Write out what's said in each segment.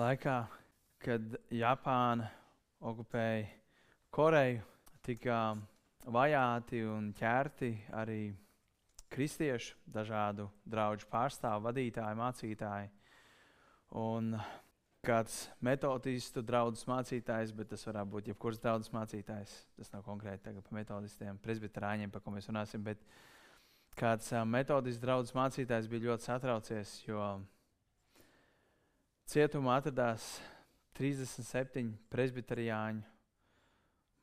laikā, kad Japāna okupēja Koreju, tika vajāti un ķerti arī kristiešu, dažādu draugu pārstāvu, vadītāji, mācītāji. Un kāds metodistu draugs mācītājs, bet tas varētu būt jebkurš draugs mācītājs. Tas nav konkrēti par metodistiem, presbiterāņiem, par ko mēs runāsim. Bet kāds metodistu draugs mācītājs bija ļoti satraucies, jo cietumā atradās 37 presbiterijāņu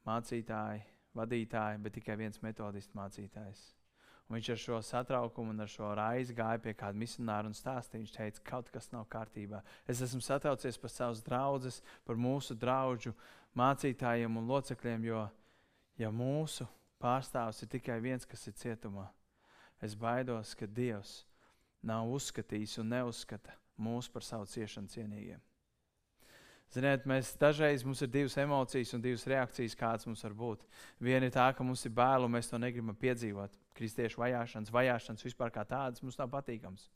mācītāji, vadītāji, bet tikai viens metodistu mācītājs. Un viņš ar šo satraukumu un ar šo raizi gāja pie kāda misionāra un stāstīja. Viņš teica, ka kaut kas nav kārtībā. Es esmu satraucies par savus draugus, par mūsu draugu mācītājiem un locekļiem, jo ja mūsu pārstāvs ir tikai viens, kas ir cietumā, es baidos, ka Dievs nav uzskatījis un neuzskata mūs par savu ciešanu cienīgiem. Ziniet, mēs dažreiz mums ir divas emocijas un divas reakcijas, kādas mums var būt. Viena ir tā, ka mums ir bail un mēs to negribam piedzīvot kristiešu vajāšanas, vajāšanas vispār kā tādas mums nav patīkams.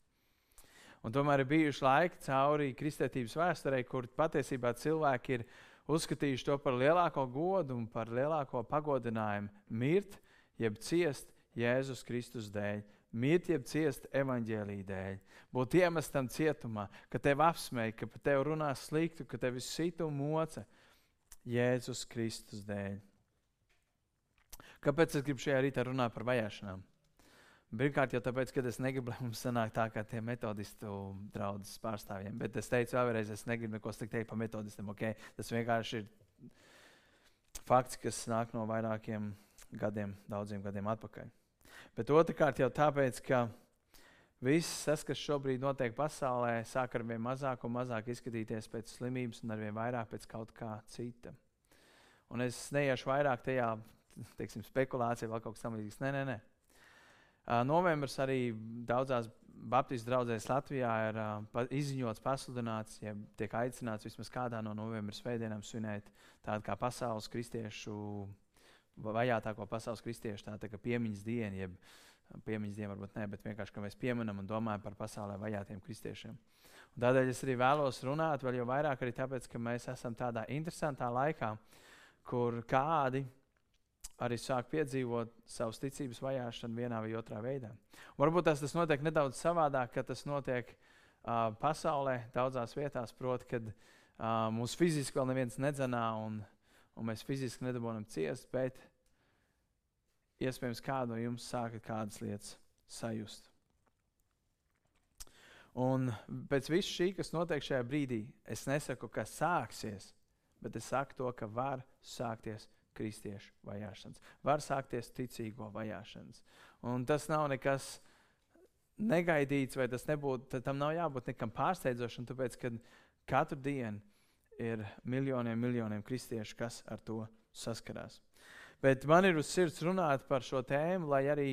Un tomēr ir bijuši laiki cauri kristietības vēsturē, kur patiesībā cilvēki ir uzskatījuši to par lielāko godu un par lielāko pagodinājumu mirt, jeb ciest Jēzus Kristus dēļ. Mirt, jeb ciest evaņģēlīja dēļ, būt iemestam cietumā, ka tevi apsmēja, ka par tevi runā sliktu, ka tevi sita un moca Jēzus Kristus dēļ. Kāpēc es gribu šajā rītā runāt par vajāšanām? Pirmkārt, jau tāpēc, ka es negribu, lai mums sanāk tā kā tie metodistu draugus pārstāvjiem. Bet es teicu vēlreiz, es negribu neko sliktu teikt par metodistiem. Okay? Tas vienkārši ir fakts, kas nāk no vairākiem gadiem, daudziem gadiem atpakaļ. Bet otrkārt, jau tāpēc, ka viss, tas, kas šobrīd notiek pasaulē, sāk ar vien mazāk un mazāk izskatīties pēc slimības un ar vien vairāk pēc kaut kā cita. Un es neiešu vairāk tajā teiksim, spekulācija vai kaut kas tamlīdzīgs. Nē, nē, nē. Uh, novembris arī daudzās Baptistu draugzēs Latvijā ir uh, pa, izziņots, pasludināts, ja tiek aicināts vismaz kādā no novembra svētdienām svinēt tādu kā pasaules kristiešu, vajātāko pasaules kristiešu tā, tā piemiņas dienu, jeb piemiņas dienu varbūt ne, bet vienkārši, ka mēs pieminam un domājam par pasaulē vajātiem kristiešiem. Un tādēļ es arī vēlos runāt vēl vairāk arī tāpēc, ka mēs esam tādā interesantā laikā, kur kādi arī sāk piedzīvot savas ticības vajāšanu vienā vai otrā veidā. Varbūt tas, tas notiek nedaudz savādāk, kad tas notiek uh, pasaulē, daudzās vietās, proti, kad uh, mūs fiziski vēl neviens nedzenā un, un mēs fiziski nedabūjam ciest, bet iespējams kādu no jums sākat kādas lietas sajust. Un pēc visu šī, kas notiek šajā brīdī, es nesaku, ka sāksies, bet es saku to, ka var sākties kristiešu vajāšanas. Var sākties ticīgo vajāšanas. Un tas nav nekas negaidīts, vai tas nebūtu, tam nav jābūt nekam pārsteidzošam, tāpēc, ka katru dienu ir miljoniem, miljoniem kristiešu, kas ar to saskarās. Bet man ir uz sirds runāt par šo tēmu, lai arī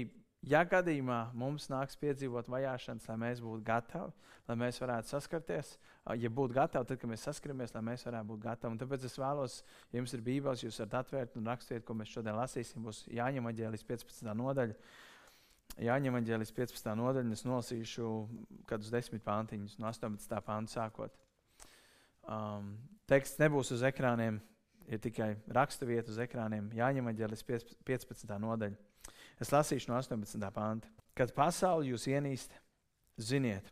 ja gadījumā mums nāks piedzīvot vajāšanas, lai mēs būtu gatavi, lai mēs varētu saskarties, ja būtu gatavi, tad, kad mēs saskaramies, lai mēs varētu būt gatavi. Un tāpēc es vēlos, ja jums ir bībeles, jūs varat atvērt un rakstīt, ko mēs šodien lasīsim. Būs Jāņem aģēlis 15. nodaļa. Jāņem aģēlis 15. nodaļa, un es nolasīšu kādus desmit pantiņus, no 18. pānta sākot. Um, teksts nebūs uz ekrāniem, ir tikai raksturvieta uz ekrāniem. Jāņem aģēlis 15. nodaļa. Es lasīšu no 18. panta. Kad pasauli jūs ienīst, ziniet,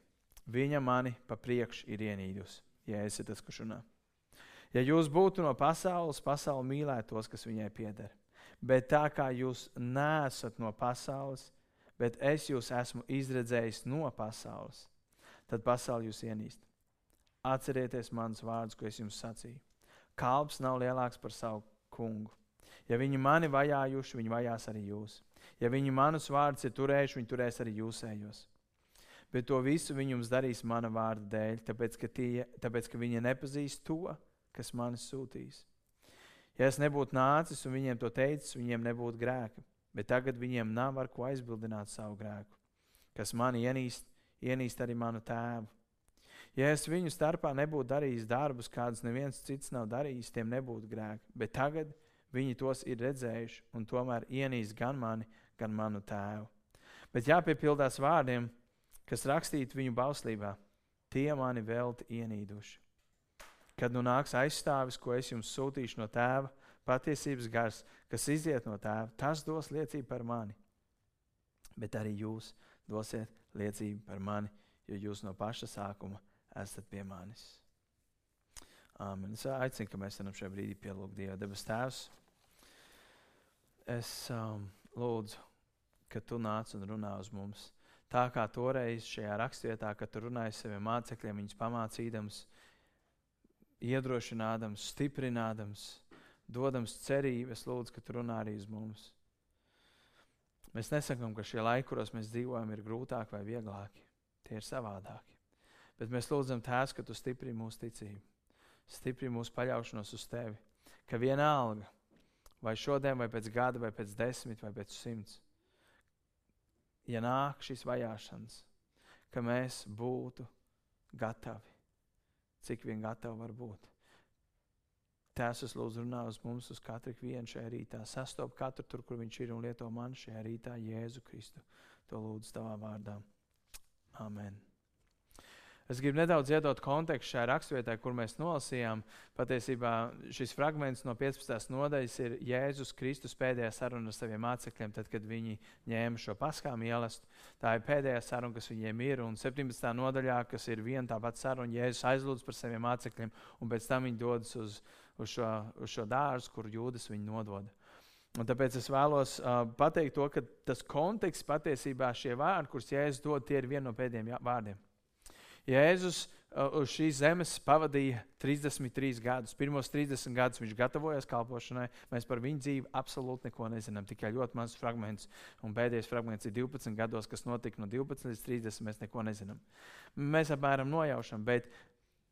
viņa mani pa priekšu ir ienīdusi, ja esat tas, kurš runā. Ja jūs būtu no pasaules, pasaule mīlētu tos, kas viņai pieder. Bet tā kā jūs nesat no pasaules, bet es jūs esmu izredzējis no pasaules, tad pasaule jūs ienīst. Atcerieties manus vārdus, ko es jums sacīju. Kalps nav lielāks par savu kungu. Ja viņi mani vajājuši, viņi vajās arī jūs. Ja viņi manus vārdus ir turējuši, viņi turēs arī jūsējos. Bet to visu viņi jums darīs mana vārda dēļ, tāpēc ka, tie, tāpēc, ka viņi nepazīst to, kas manis sūtīs. Ja es nebūtu nācis un viņiem to teicis, viņiem nebūtu grēka. Bet tagad viņiem nav ar ko aizbildināt savu grēku. Kas mani ienīst, ienīst arī manu tēvu. Ja es viņu starpā nebūtu darījis darbus, kādus neviens cits nav darījis, tiem nebūtu grēka. Bet tagad viņi tos ir redzējuši un tomēr ienīst gan mani, gan manu tēvu. Bet jāpiepildās vārdiem, kas rakstīti viņu bauslībā. Tie mani velti ienīduši. Kad nu nāks aizstāvis, ko es jums sūtīšu no tēva, patiesības gars, kas iziet no tēva, tas dos liecību par mani. Bet arī jūs dosiet liecību par mani, jo jūs no paša sākuma esat pie manis. Amen. Es aicinu, ka mēs varam šajā brīdī pielūgt Dievu debes Tēvs. Es um, lūdzu, ka Tu nāc un runā uz mums. Tā kā toreiz šajā rakstvietā, kad Tu runāji saviem mācekļiem, viņus pamācīdams, iedrošinādams, stiprinādams, dodams cerību, es lūdzu, ka Tu runā arī uz mums. Mēs nesakām, ka šie laiki, kuros mēs dzīvojam, ir grūtāki vai vieglāki. Tie ir savādāki. Bet mēs lūdzam, Tēvs, ka Tu stiprini mūsu ticību stipri mūsu paļaušanos uz tevi. Ka vienalga, vai šodien, vai pēc gada, vai pēc desmit, vai pēc simts, ja nāk šīs vajāšanas, ka mēs būtu gatavi, cik vien gatavi var būt. Tēvs, es lūdzu, runā uz mums, uz katru vienu šajā rītā. Sastop katru tur, kur viņš ir un lieto man šajā rītā, Jēzu Kristu. To lūdzu tavā vārdā. Amen. Es gribu nedaudz iedot kontekstu šajā raksturvietā, kur mēs nolasījām. Patiesībā šis fragments no 15. nodaļas ir Jēzus Kristus pēdējā saruna ar saviem mācekļiem, tad, kad viņi ņēma šo paskām ielastu. Tā ir pēdējā saruna, kas viņiem ir. Un 17. nodaļā, kas ir viena tā pati saruna, Jēzus aizlūdz par saviem mācekļiem, un pēc tam viņi dodas uz, uz, šo, uz šo dārzu, kur jūdas viņu nodod. Un tāpēc es vēlos uh, pateikt to, ka tas konteksts patiesībā šie vārdi, kurus Jēzus dod, tie ir vieni no pēdējiem vārdiem. Jēzus uz šīs zemes pavadīja 33 gadus. Pirmos 30 gadus viņš gatavojās kalpošanai. Mēs par viņu dzīvi absolūti neko nezinām. Tikai ļoti mazs fragments. Un pēdējais fragments ir 12 gados, kas notika no 12 līdz 30. Mēs neko nezinām. Mēs apmēram nojaušam, bet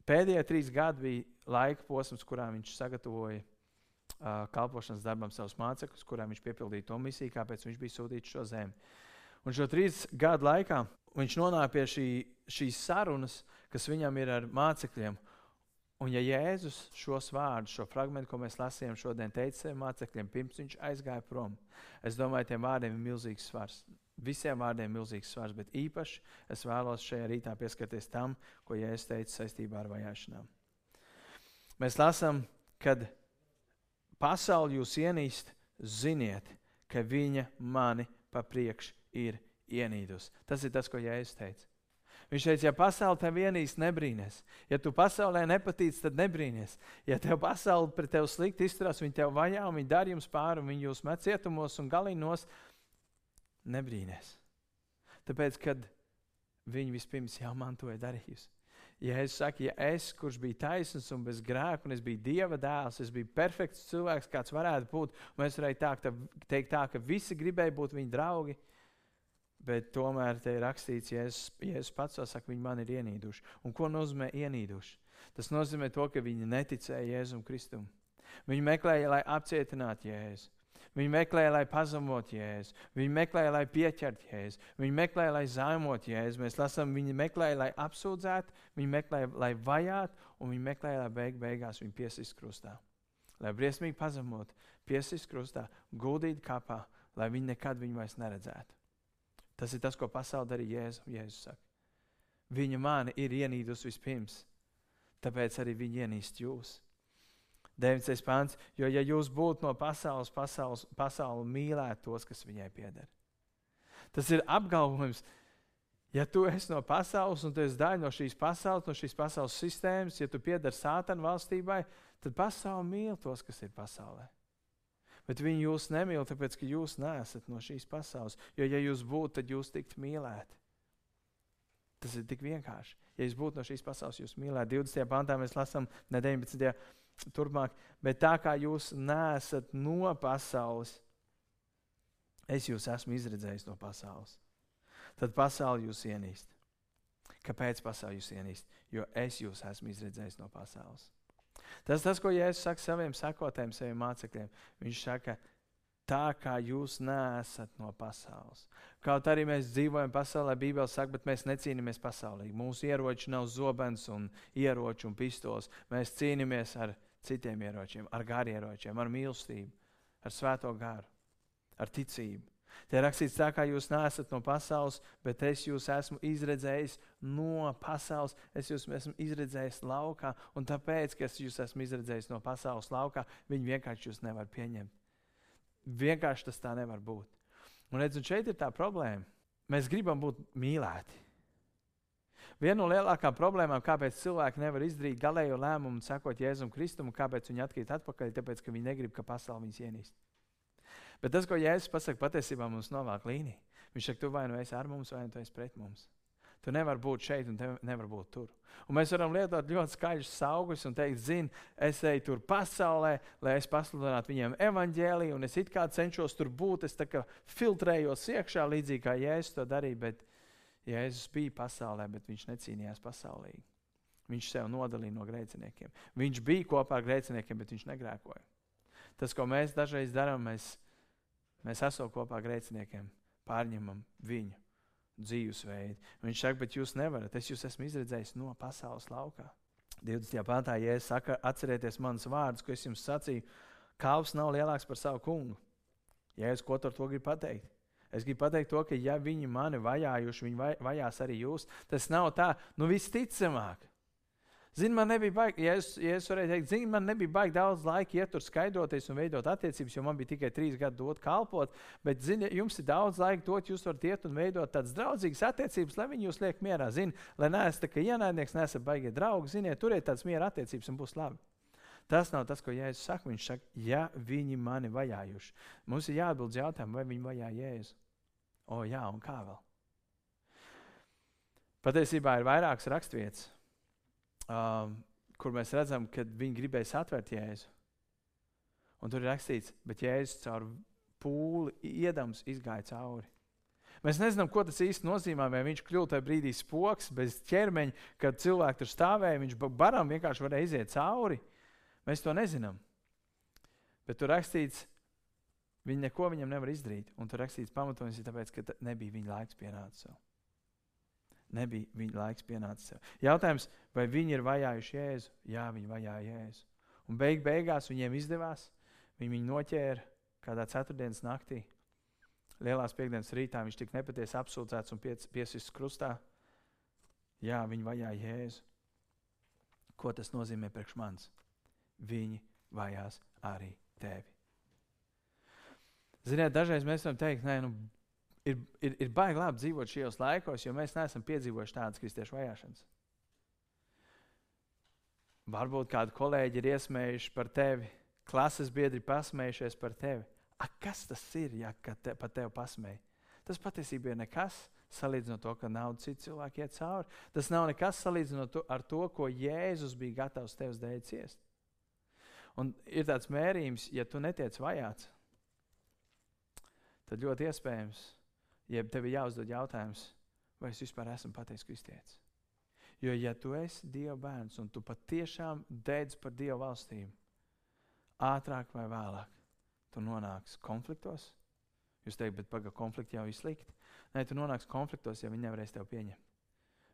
pēdējie trīs gadi bija laika posms, kurā viņš sagatavoja kalpošanas darbam savus mācekļus, kurām viņš piepildīja to misiju, kāpēc viņš bija sūtīts šo zemi. Un šo trīs gadu laikā viņš nonāk pie šī, šīs sarunas, kas viņam ir ar mācekļiem. Un, ja Jēzus šos vārdus, šo fragment, ko mēs lasījām šodien, teica saviem mācekļiem, pirms viņš aizgāja prom, es domāju, tiem vārdiem ir milzīgs svars. Visiem vārdiem ir milzīgs svars, bet īpaši es vēlos šajā rītā pieskarties tam, ko Jēzus teica saistībā ar vajāšanām. Mēs lasām, kad pasauli jūs ienīst, ziniet, ka viņa mani pa priekšu ir ienīdus. Tas ir tas, ko Jēzus teica. Viņš teica, ja pasaule tev vienīs, nebrīnās. Ja tu pasaulē nepatīc, tad nebrīnās. Ja tev pasaule pret tevi slikti izturās, viņi tev vajā viņi dara jums pāri, viņi jūs met cietumos un galīnos, nebrīnās. Tāpēc, kad viņi vispirms jau man to ir darījusi. Ja es saku, ja es, kurš bija taisns un bez grēka, un es biju Dieva dēls, es biju perfekts cilvēks, kāds varētu būt, un es varēju tā, teikt tā, ka visi gribēja būt viņa draugi, Bet tomēr te ir rakstīts, ja es pats to saku, viņi man ir ienīduši. Un ko nozīmē ienīduši? Tas nozīmē to, ka viņi neticēja Jēzum Kristum. Viņi meklēja, lai apcietinātu Jēzu. Viņi meklēja, lai pazemotu Jēzu. Viņi meklēja, lai pieķertu Jēzu. Viņi meklēja, lai zaimotu Jēzu. Mēs lasām, viņi meklēja, lai apsūdzētu, viņi meklēja, lai vajātu, un viņi meklēja, lai beig beigās viņu piesist krustā. Lai briesmīgi pazemotu, piesist krustā, guldītu kapā, lai viņi nekad viņu vairs neredzētu. Tas ir tas, ko pasaule darīja Jēzu. Jēzus saka. Viņa mani ir ienīdusi vispirms, tāpēc arī viņa ienīst jūs. 9. pāns, jo ja jūs būtu no pasaules, pasaules, pasaule mīlētu tos, kas viņai pieder. Tas ir apgalvojums, ja tu esi no pasaules un tu esi daļa no šīs pasaules, no šīs pasaules sistēmas, ja tu pieder sātana valstībai, tad pasaule mīl tos, kas ir pasaulē. Bet viņi jūs nemīl, tāpēc ka jūs neesat no šīs pasaules. Jo, ja jūs būtu, tad jūs tiktu mīlēti. Tas ir tik vienkārši. Ja jūs būtu no šīs pasaules, jūs mīlētu. 20. pantā mēs lasām, ne 19. turpmāk, bet tā kā jūs neesat no pasaules, es jūs esmu izredzējis no pasaules. Tad pasaule jūs ienīst. Kāpēc pasaule jūs ienīst? Jo es jūs esmu izredzējis no pasaules. Tas tas, ko Jēzus saka saviem sekotājiem, saviem mācekļiem. Viņš saka, tā kā jūs neesat no pasaules. Kaut arī mēs dzīvojam pasaulē, Bībelē saka, bet mēs necīnāmies pasaulē. Mūsu ieroči nav zobens un ieroči un pistols. Mēs cīnāmies ar citiem ieročiem, ar garieročiem, ar mīlestību, ar svēto garu, ar ticību. Te rakstīts tā, kā jūs neesat no pasaules, bet es jūs esmu izredzējis no pasaules. Es jūs esmu izredzējis laukā, un tāpēc, ka es jūs esmu izredzējis no pasaules laukā, viņi vienkārši jūs nevar pieņemt. Vienkārši tas tā nevar būt. Un, redz, un šeit ir tā problēma. Mēs gribam būt mīlēti. Viena no lielākajām problēmām, kāpēc cilvēki nevar izdarīt galējo lēmumu, sekot Jēzum Kristum, un kāpēc viņi atkrīt atpakaļ, tāpēc, ka viņi negrib, ka pasaule viņus ienīst. Bet tas, ko Jēzus pasaka, patiesībā mums novāk līniju. Viņš saka, tu vai nu esi ar mums, vai nu tu esi pret mums. Tu nevari būt šeit, un te nevar būt tur. Un mēs varam lietot ļoti skaļus augļus un teikt, zini, es eju tur pasaulē, lai es pasludinātu viņiem evaņģēliju, un es it kā cenšos tur būt, es tā kā filtrējos iekšā, līdzīgi kā Jēzus to darīja. Bet Jēzus bija pasaulē, bet viņš necīnījās pasaulē. Viņš sev nodalīja no grēciniekiem. Viņš bija kopā ar grēciniekiem, bet viņš negrēkoja. Tas, ko mēs dažreiz darām, mēs, mēs esam kopā grēciniekiem, pārņemam viņu dzīvesveidu. Viņš saka, bet jūs nevarat, es jūs esmu izredzējis no pasaules laukā. 20. pāntā, ja es saku, atcerieties manus vārdus, ko es jums sacīju, kalps nav lielāks par savu kungu. Ja es ko ar to gribu pateikt? Es gribu pateikt to, ka ja viņi mani vajājuši, viņi vajās arī jūs. Tas nav tā, nu visticamāk. Zini, man nebija baigi, ja es, ja es varēju teikt, zini, man nebija baigi daudz laika iet tur skaidroties un veidot attiecības, jo man bija tikai trīs gadi dot kalpot. Bet, zini, jums ir daudz laika dot, jūs varat iet un veidot tādas draudzīgas attiecības, lai viņi jūs liek mierā. Zini, lai neesat tā kā ienaidnieks, neesat baigi draugi, ziniet, turiet tādas miera attiecības un būs labi. Tas nav tas, ko Jēzus saka. Viņš saka, ja viņi mani vajājuši, mums ir jāatbild jautājumu, vai viņi vajā Jēzu. O, jā, un kā vēl? Patiesībā ir vairākas raksturvietas um, kur mēs redzam, ka viņi gribēja atvērt Jēzu. Un tur ir rakstīts, bet Jēzus caur pūli iedams izgāja cauri. Mēs nezinām, ko tas īsti nozīmē. Vai viņš kļuva tajā brīdī spoks, bez ķermeņa, kad cilvēki tur stāvēja. Viņš baram vienkārši varēja iziet cauri. Mēs to nezinām. Bet tur rakstīts, viņi neko viņam nevar izdarīt. Un tur rakstīts, pamatojums ir tāpēc, ka nebija viņa laiks pienācis. Nebija viņa laiks pienācis. Jautājums, vai viņi ir vajājuši Jēzu? Jā, viņi vajāja Jēzu. Un beig beigās viņiem izdevās. Viņi viņu noķēra kādā ceturtdienas naktī. Lielās piekdienas rītā viņš tika nepatiesi apsūdzēts un piesists krustā. Jā, viņi vajāja Jēzu. Ko tas nozīmē priekš manis? Viņi vajās arī tevi. Ziniet, dažreiz mēs varam teikt, nē, nu, ir, ir, ir baigi labi dzīvot šajos laikos, jo mēs neesam piedzīvojuši tādas kristiešu vajāšanas. Varbūt kādi kolēģi ir iesmējuši par tevi, klases biedri pasmējušies par tevi. A, kas tas ir, ja te, par tevi pasmēja? Tas patiesībā ir nekas salīdzinot to, ka naudu citi cilvēki iet cauri. Tas nav nekas salīdzinot to, ar to, ko Jēzus bija gatavs tev dēļ ciest. Un ir tāds mērījums, ja tu netiec vajāts, tad ļoti iespējams, jeb tev ir jāuzdod jautājums, vai es vispār esmu pateicis kristietis. Jo, ja tu esi Dieva bērns un tu patiešām dedz par Dieva valstīm, ātrāk vai vēlāk tu nonāksi konfliktos. Jūs teikt, bet pagaidi, konflikti jau ir slikti. Nē, tu nonāksi konfliktos, ja viņi nevarēs tevi pieņemt.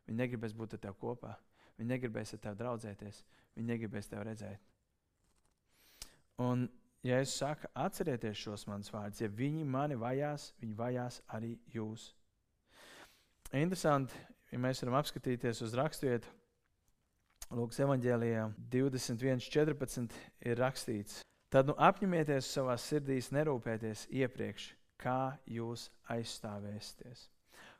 Viņi negribēs būt ar tevi kopā. Viņi negribēs ar tevi draudzēties. Viņi negribēs tevi redzēt. Un ja es saku, atcerieties šos manus vārdus, ja viņi mani vajās, viņi vajās arī jūs. Interesanti, ja mēs varam apskatīties uz raksturvietu, Lūkas evanģēlijā 21.14 ir rakstīts, tad nu apņemieties savā sirdīs nerūpēties iepriekš, kā jūs aizstāvēsieties.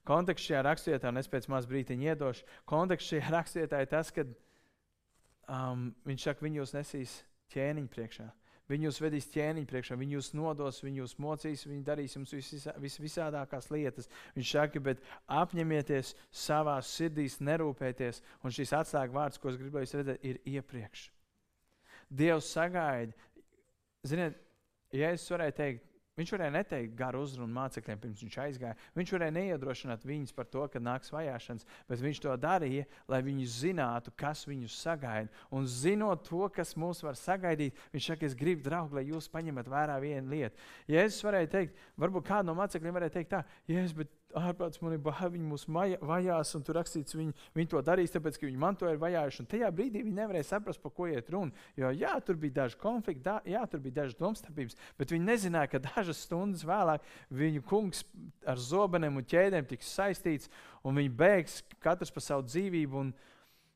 Konteksts šajā raksturvietā, un es pēc maz brīdiņa iedošu, konteksts šajā raksturvietā ir tas, ka um, viņš saka, viņi jūs nesīs ķēniņu priekšā. Viņi jūs vedīs ķēniņu priekšā, viņi jūs nodos, viņi jūs mocīs, viņi darīs jums vis, vis, visādākās lietas. Viņš saka, bet apņemieties savā sirdīs, nerūpēties. Un šis atslēgas vārds, ko es gribēju redzēt, ir iepriekš. Dievs sagaida. Ziniet, ja es varēju teikt, Viņš varēja neteikt garu uzrunu mācekļiem, pirms viņš aizgāja. Viņš varēja neiedrošināt viņus par to, ka nāks vajāšanas, bet viņš to darīja, lai viņi zinātu, kas viņus sagaida. Un zinot to, kas mūs var sagaidīt, viņš saka, es gribu, draugi, lai jūs paņemat vērā vienu lietu. Ja es varēju teikt, varbūt kādu no mācekļiem varēja teikt tā, es, bet ārprāts man ir bail, viņi mūs vajās, un tur rakstīts, viņi, viņi to darīs, tāpēc, ka viņi man to ir vajājuši. Un tajā brīdī viņi nevarēja saprast, par ko iet runa. Jo, jā, tur bija daži konflikti, da, jā, tur bija dažas domstarpības, bet viņi nezināja, ka dažas stundas vēlāk viņu kungs ar zobeniem un ķēdēm tiks saistīts, un viņi bēgs katrs par savu dzīvību. Un,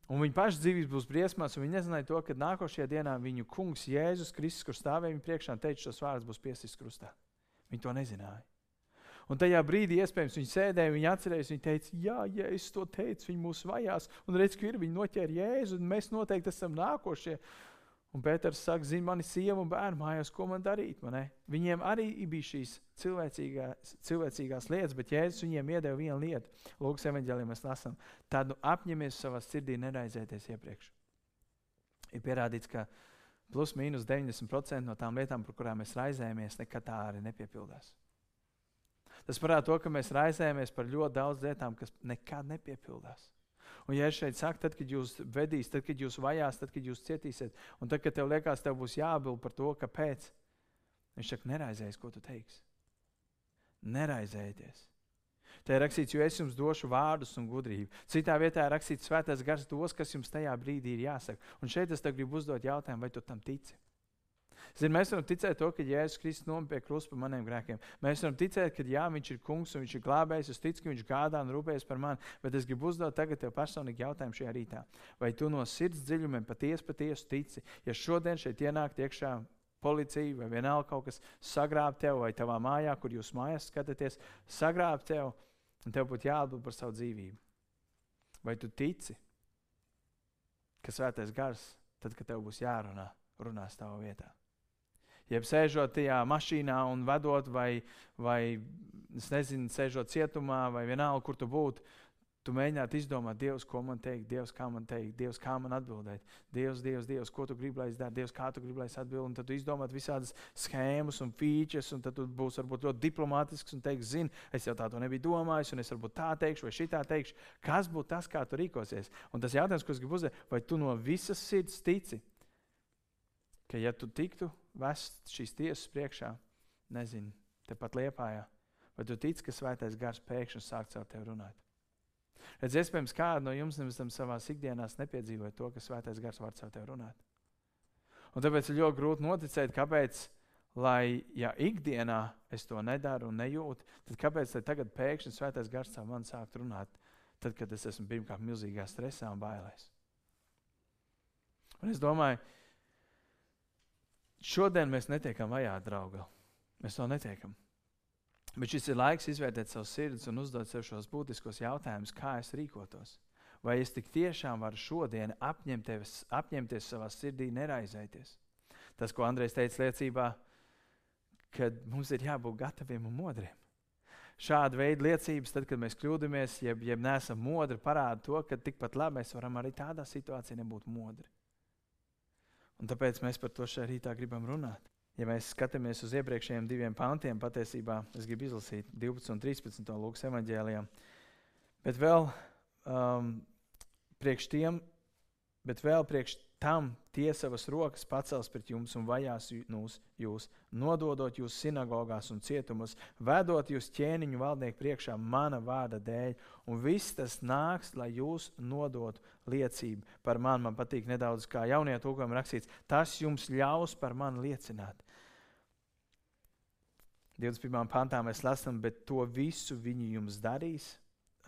Un viņa paša dzīvības būs briesmās, un viņi nezināja to, ka nākošajā dienā viņu kungs Jēzus Kristus, kurš stāvēja viņu priekšā teica šos vārdus, būs piesprāstīts krustā. Viņi to nezināja. Un tajā brīdī, iespējams, viņi sēdēja, viņi atcerējās, viņi teica, jā, ja es to teicu, viņi mūs vajās. Un redz, ka ir viņi noķēra Jēzu, un mēs noteikti esam nākošie. Un Pēters saka, zina, man ir sieva un bērnu mājās, ko man darīt. Man viņiem arī bija šīs cilvēcīgās, cilvēcīgās lietas, bet Jēzus viņiem iedeva vienu lietu. Lūkas evanģēlī mēs lasām, tad nu, apņemies savā sirdī neraizēties iepriekš. Ir pierādīts, ka plus mīnus 90% no tām lietām, par kurām mēs raizējamies, nekad tā arī nepiepildās. Tas parāda to, ka mēs raizējamies par ļoti daudz lietām, kas nekad nepiepildās. Un, ja es šeit saku, tad, kad jūs vedīs, tad, kad jūs vajās, tad, kad jūs cietīsiet, un tad, kad tev liekas, tev būs jāatbild par to, kāpēc, viņš saka, neraizējies, ko tu teiksi. Neraizējieties. Te ir rakstīts, jo es jums došu vārdus un gudrību. Citā vietā ir rakstīts, svētais gars dos, kas jums tajā brīdī ir jāsaka. Un šeit es gribu uzdot jautājumu, vai tu tam tici? Zin, mēs varam ticēt to, ka Jēzus Kristus nomira pie krusta par maniem grēkiem. Mēs varam ticēt, ka jā, viņš ir kungs un viņš ir glābējs. Es ticu, ka viņš gādā un rūpējas par mani. Bet es gribu uzdot tagad tev personīgi jautājumu šajā rītā. Vai tu no sirds dziļumiem patiesi, patiesi tici, ja šodien šeit ienāk iekšā policija vai vienalga kaut kas sagrāb tev vai tavā mājā, kur jūs mājās skatāties, sagrāb tev un tev būtu jāatbild par savu dzīvību. Vai tu tici, ka svētais gars, tad, kad tev būs jārunā, runās tavā vietā? Jeb sēžot tajā mašīnā un vedot, vai, vai nezinu, sēžot cietumā, vai vienalga, kur tu būtu. Tu mēģinātu izdomāt, Dievs, ko man teikt, Dievs, kā man teikt, Dievs, kā man atbildēt. Dievs, Dievs, Dievs ko tu gribi, lai es daru, Dievs, kā tu gribi, lai es atbildētu. Tad tu izdomā visādas schēmas un features, un tad tu būsi varbūt ļoti diplomātisks un teiks, zini, es jau tā to nebiju domājis, un es varbūt tā teikšu, vai šitā teikšu. Kas būtu tas, kā tu rīkosies? Un tas jautājums, ko es gribu uzdot, vai tu no visas sirds tici, ka ja tu tiktu vest šīs tiesas priekšā, nezinu, tepat liepājā, vai tu tici, ka svētais gars pēkšņi sāk caur tevi runāt? Redz, iespējams, kāda no jums nemaz savā ikdienā nepiedzīvoja to, ka svētais gars var caur tevi runāt. Un tāpēc ir ļoti grūti noticēt, kāpēc, lai, ja ikdienā es to nedaru un nejūtu, tad kāpēc tagad pēkšņi svētais gars caur mani sākt runāt, tad, kad es esmu pirmkārt milzīgā stresā un bailēs. Un es domāju, ka Šodien mēs netiekam vajā, draugi. Mēs to netiekam. Bet šis ir laiks izvērtēt savu sirdi un uzdot sev šos būtiskos jautājumus, kā es rīkotos. Vai es tik tiešām varu šodien apņemties, apņemties savā sirdī, neraizēties? Tas, ko Andrejs teica liecībā, kad mums ir jābūt gataviem un modriem. Šāda veida liecības, tad, kad mēs kļūdāmies, jeb, jeb neesam modri, parāda to, ka tikpat labi mēs varam arī tādā situācijā nebūt modri. Un tāpēc mēs par to šajā rītā gribam runāt. Ja mēs skatāmies uz iepriekšējiem diviem pantiem, patiesībā es gribu izlasīt 12 un 13 Lūkas evanģēlijā. Bet vēl um, priekš tiem, bet vēl priekš tam tie savas rokas pacels pret jums un vajās jūs, jūs nododot jūs sinagogās un cietumos, vedot jūs ķēniņu valdnieku priekšā mana vārda dēļ. Un viss tas nāks, lai jūs nodotu liecību par mani. Man patīk nedaudz, kā jaunie tūkojumi rakstīts, tas jums ļaus par mani liecināt. 21. pantā mēs lasām, bet to visu viņi jums darīs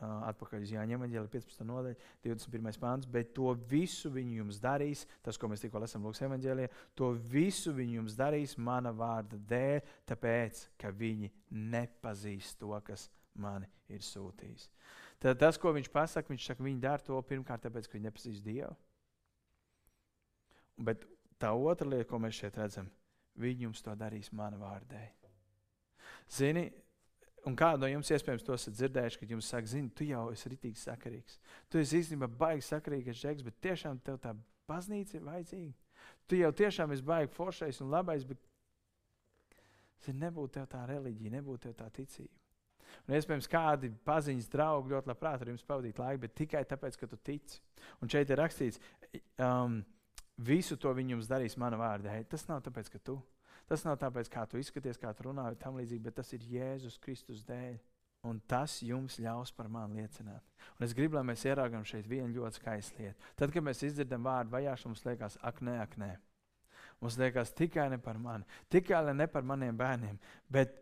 atpakaļ uz Jāņa Evanģēlija 15. nodaļa, 21. pāns, bet to visu viņi jums darīs, tas, ko mēs tikko lasām Lūkas Evanģēlijā, to visu viņi jums darīs mana vārda dēļ, tāpēc, ka viņi nepazīst to, kas mani ir sūtījis. Tad tas, ko viņš pasaka, viņš saka, viņi dara to pirmkārt tāpēc, ka viņi nepazīst Dievu. Bet tā otra lieta, ko mēs šeit redzam, viņi jums to darīs mana vārda dēļ. Zini, Un kādu no jums iespējams to esat dzirdējuši, kad jums saka, zini, tu jau esi ritīgi sakarīgs. Tu esi īstenībā baigi sakarīgs, žeks, bet tiešām tev tā baznīca ir vajadzīga. Tu jau tiešām esi baigi foršais un labais, bet zini, nebūtu tev tā reliģija, nebūtu tev tā ticība. Un iespējams, kādi paziņas draugi ļoti labprāt ar jums pavadīt laiku, bet tikai tāpēc, ka tu tici. Un šeit ir rakstīts, um, visu to viņi jums darīs mana vārdā. Tas nav tāpēc, ka tu esi Tas nav tāpēc, kā tu izskaties, kā tu runā, tam līdzīgi, bet tas ir Jēzus Kristus dēļ. un tas jums ļaus par mani liecināt. Un es gribu, lai mēs ieraugām šeit vienu ļoti skaistu lietu. Tad, kad mēs izdzirdam vārdu vajāšanu, mums liekas, ak, nē, ak, nē. Mums liekas, tikai ne par mani, tikai ne par maniem bērniem. Bet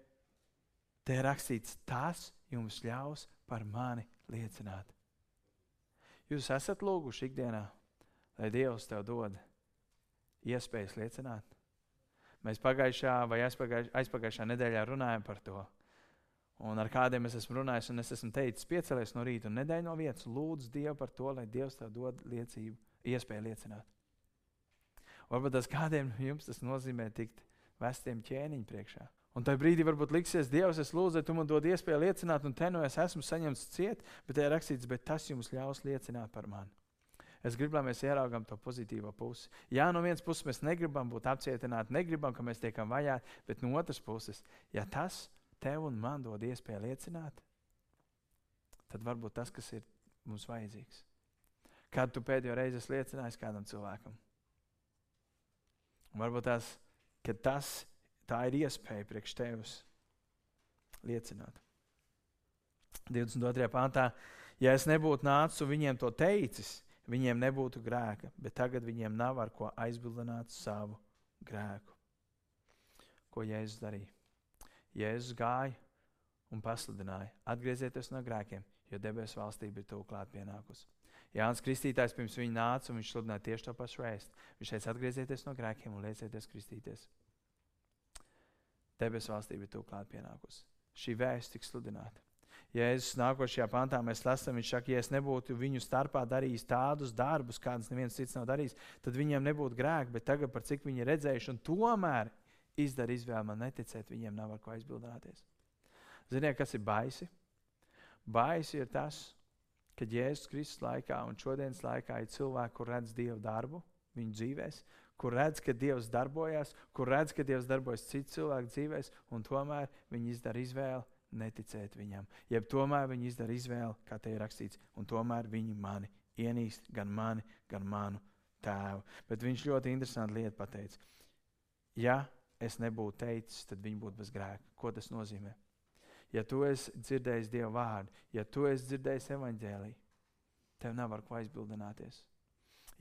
te ir rakstīts, tas jums ļaus par mani liecināt. Jūs esat lūguši ikdienā, lai Dievs tev dod iespējas liecināt. Mēs pagājušā vai aizpagājušā, aizpagājušā nedēļā runājām par to. Un ar kādiem es esmu runājis, un es esmu teicis, piecelies no rīta un nedēļ no vietas, lūdzu Dievu par to, lai Dievs tev dod liecību, iespēju liecināt. Varbūt tas kādiem jums tas nozīmē tikt vestiem ķēniņu priekšā. Un tajā brīdī varbūt liksies, Dievs, es lūdzu, tu man dod iespēju liecināt, un te no nu es esmu saņemts ciet, bet te ir rakstīts, bet tas jums ļaus liecināt par mani. Es gribu, lai mēs ieraugām to pozitīvo pusi. Jā, no vienas puses mēs negribam būt apcietināti, negribam, ka mēs tiekam vajāti, bet no otras puses, ja tas tev un man dod iespēju liecināt, tad varbūt tas, kas ir mums vajadzīgs. Kad tu pēdējo reizi esi liecinājis kādam cilvēkam? Varbūt tas, tas ir iespēja priekš tevis liecināt. 22. pāntā, ja es nebūtu nācis un viņiem to teicis, viņiem nebūtu grēka, bet tagad viņiem nav ar ko aizbildināt savu grēku. Ko Jēzus darīja? Jēzus gāja un pasludināja: atgriezieties no grēkiem, jo debesu valstība ir tuvu klāt pienākusi. Jānis Kristītājs pirms viņa nāca un viņš sludināja tieši to pašu vēstu. Viņš teica: atgriezieties no grēkiem un liecieties kristīties. Debesu valstība ir tuvu klāt pienākusi. Šī vēsts tika sludināta. Jēzus nākošajā pantā mēs lasām, viņš saka, ja es nebūtu viņu starpā darījis tādus darbus, kādus neviens cits nav darījis, tad viņiem nebūtu grēka. Bet tagad, par cik viņi ir redzējuši, un tomēr izdara izvēli man neticēt, viņiem nav ar ko aizbildināties. Ziniet, kas ir baisi? Baisi ir tas, ka Jēzus Kristus laikā un šodienas laikā ir cilvēki, kur redz Dieva darbu viņu dzīvēs, kur redz, ka Dievs darbojas, kur redz, ka Dievs darbojas citu cilvēku dzīvēs, un tomēr viņi izdara izvēli neticēt viņam. Jeb tomēr viņi izdara izvēli, kā te ir rakstīts, un tomēr viņi mani ienīst, gan mani, gan manu tēvu. Bet viņš ļoti interesanti lietu pateica. Ja es nebūtu teicis, tad viņi būtu bez grēka. Ko tas nozīmē? Ja tu esi dzirdējis Dieva vārdu, ja tu esi dzirdējis evaņģēliju, tev nav ar ko aizbildināties.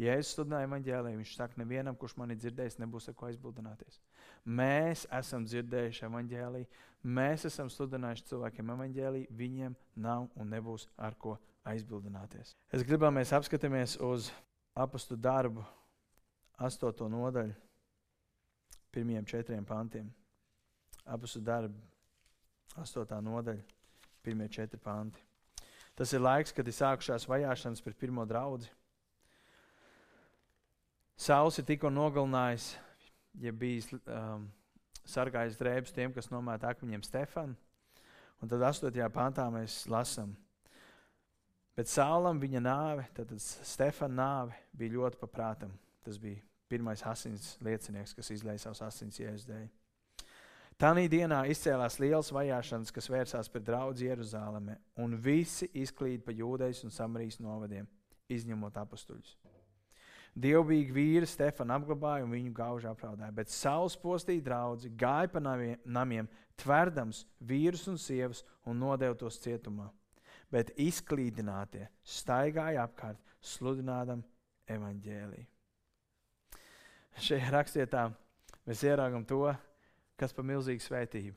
Ja es studēju evaņģēliju, viņš saka, nevienam, kurš mani dzirdējis, nebūs ar ko aizbildināties. Mēs esam dzirdējuši evaņģēliju, mēs esam studējuši cilvēkiem evaņģēliju, viņiem nav un nebūs ar ko aizbildināties. Es gribu, lai mēs apskatāmies uz apustu darbu, astoto nodaļu, pirmiem četriem pantiem. Apustu darbu, astotā nodaļa, pirmie četri panti. Tas ir laiks, kad ir sākušās vajāšanas pret pirmo draugu. Sauls ir tikko nogalinājis, ja bijis um, sargājis drēbes tiem, kas nomēta akmeņiem Stefanu. Un tad 8. pantā mēs lasām, bet Saulam viņa nāve, tad Stefana nāve bija ļoti paprātam. Tas bija pirmais asins liecinieks, kas izlēja savus asins jēzus dēļ. Tanī dienā izcēlās liels vajāšanas, kas vērsās pret draugu Jeruzalemē, un visi izklīd pa jūdejas un samarijas novadiem, izņemot apstuļus. Dievbijīgi vīri Stefanu apglabāja un viņu gauži apraudāja, bet saules postīja draugi, gāja pa namiem, tverdams vīrus un sievas un nodeva tos cietumā. Bet izklīdinātie staigāja apkārt, sludinādam evaņģēliju. Šajā rakstietā mēs ieraugam to, kas par milzīgu svētību.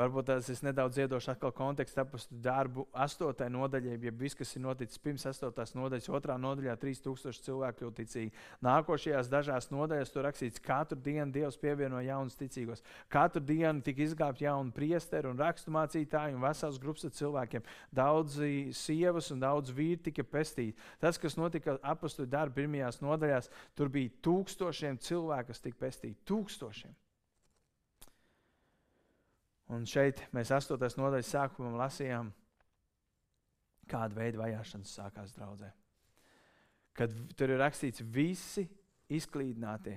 Varbūt tas ir nedaudz iedošs atkal kontekstu apustu darbu astotajai nodaļai, ja viss, kas ir noticis pirms astotās nodaļas, otrā nodaļā 3000 cilvēku kļūt ticīgi. Nākošajās dažās nodaļās tur rakstīts, ka katru dienu Dievs pievieno jaunus ticīgos. Katru dienu tika izglābti jauni priesteri un raksturmācītāji un vesels grupas ar cilvēkiem. Daudzi sievas un daudz vīri tika pestīti. Tas, kas notika apustu darbu pirmajās nodaļās, tur bija tūkstošiem cilvēku, kas tika pestīti. Tūkstošiem. Un šeit mēs astotais nodaļas sākumā lasījām, kāda veida vajāšanas sākās draudzē. Kad tur ir rakstīts, visi izklīdinātie,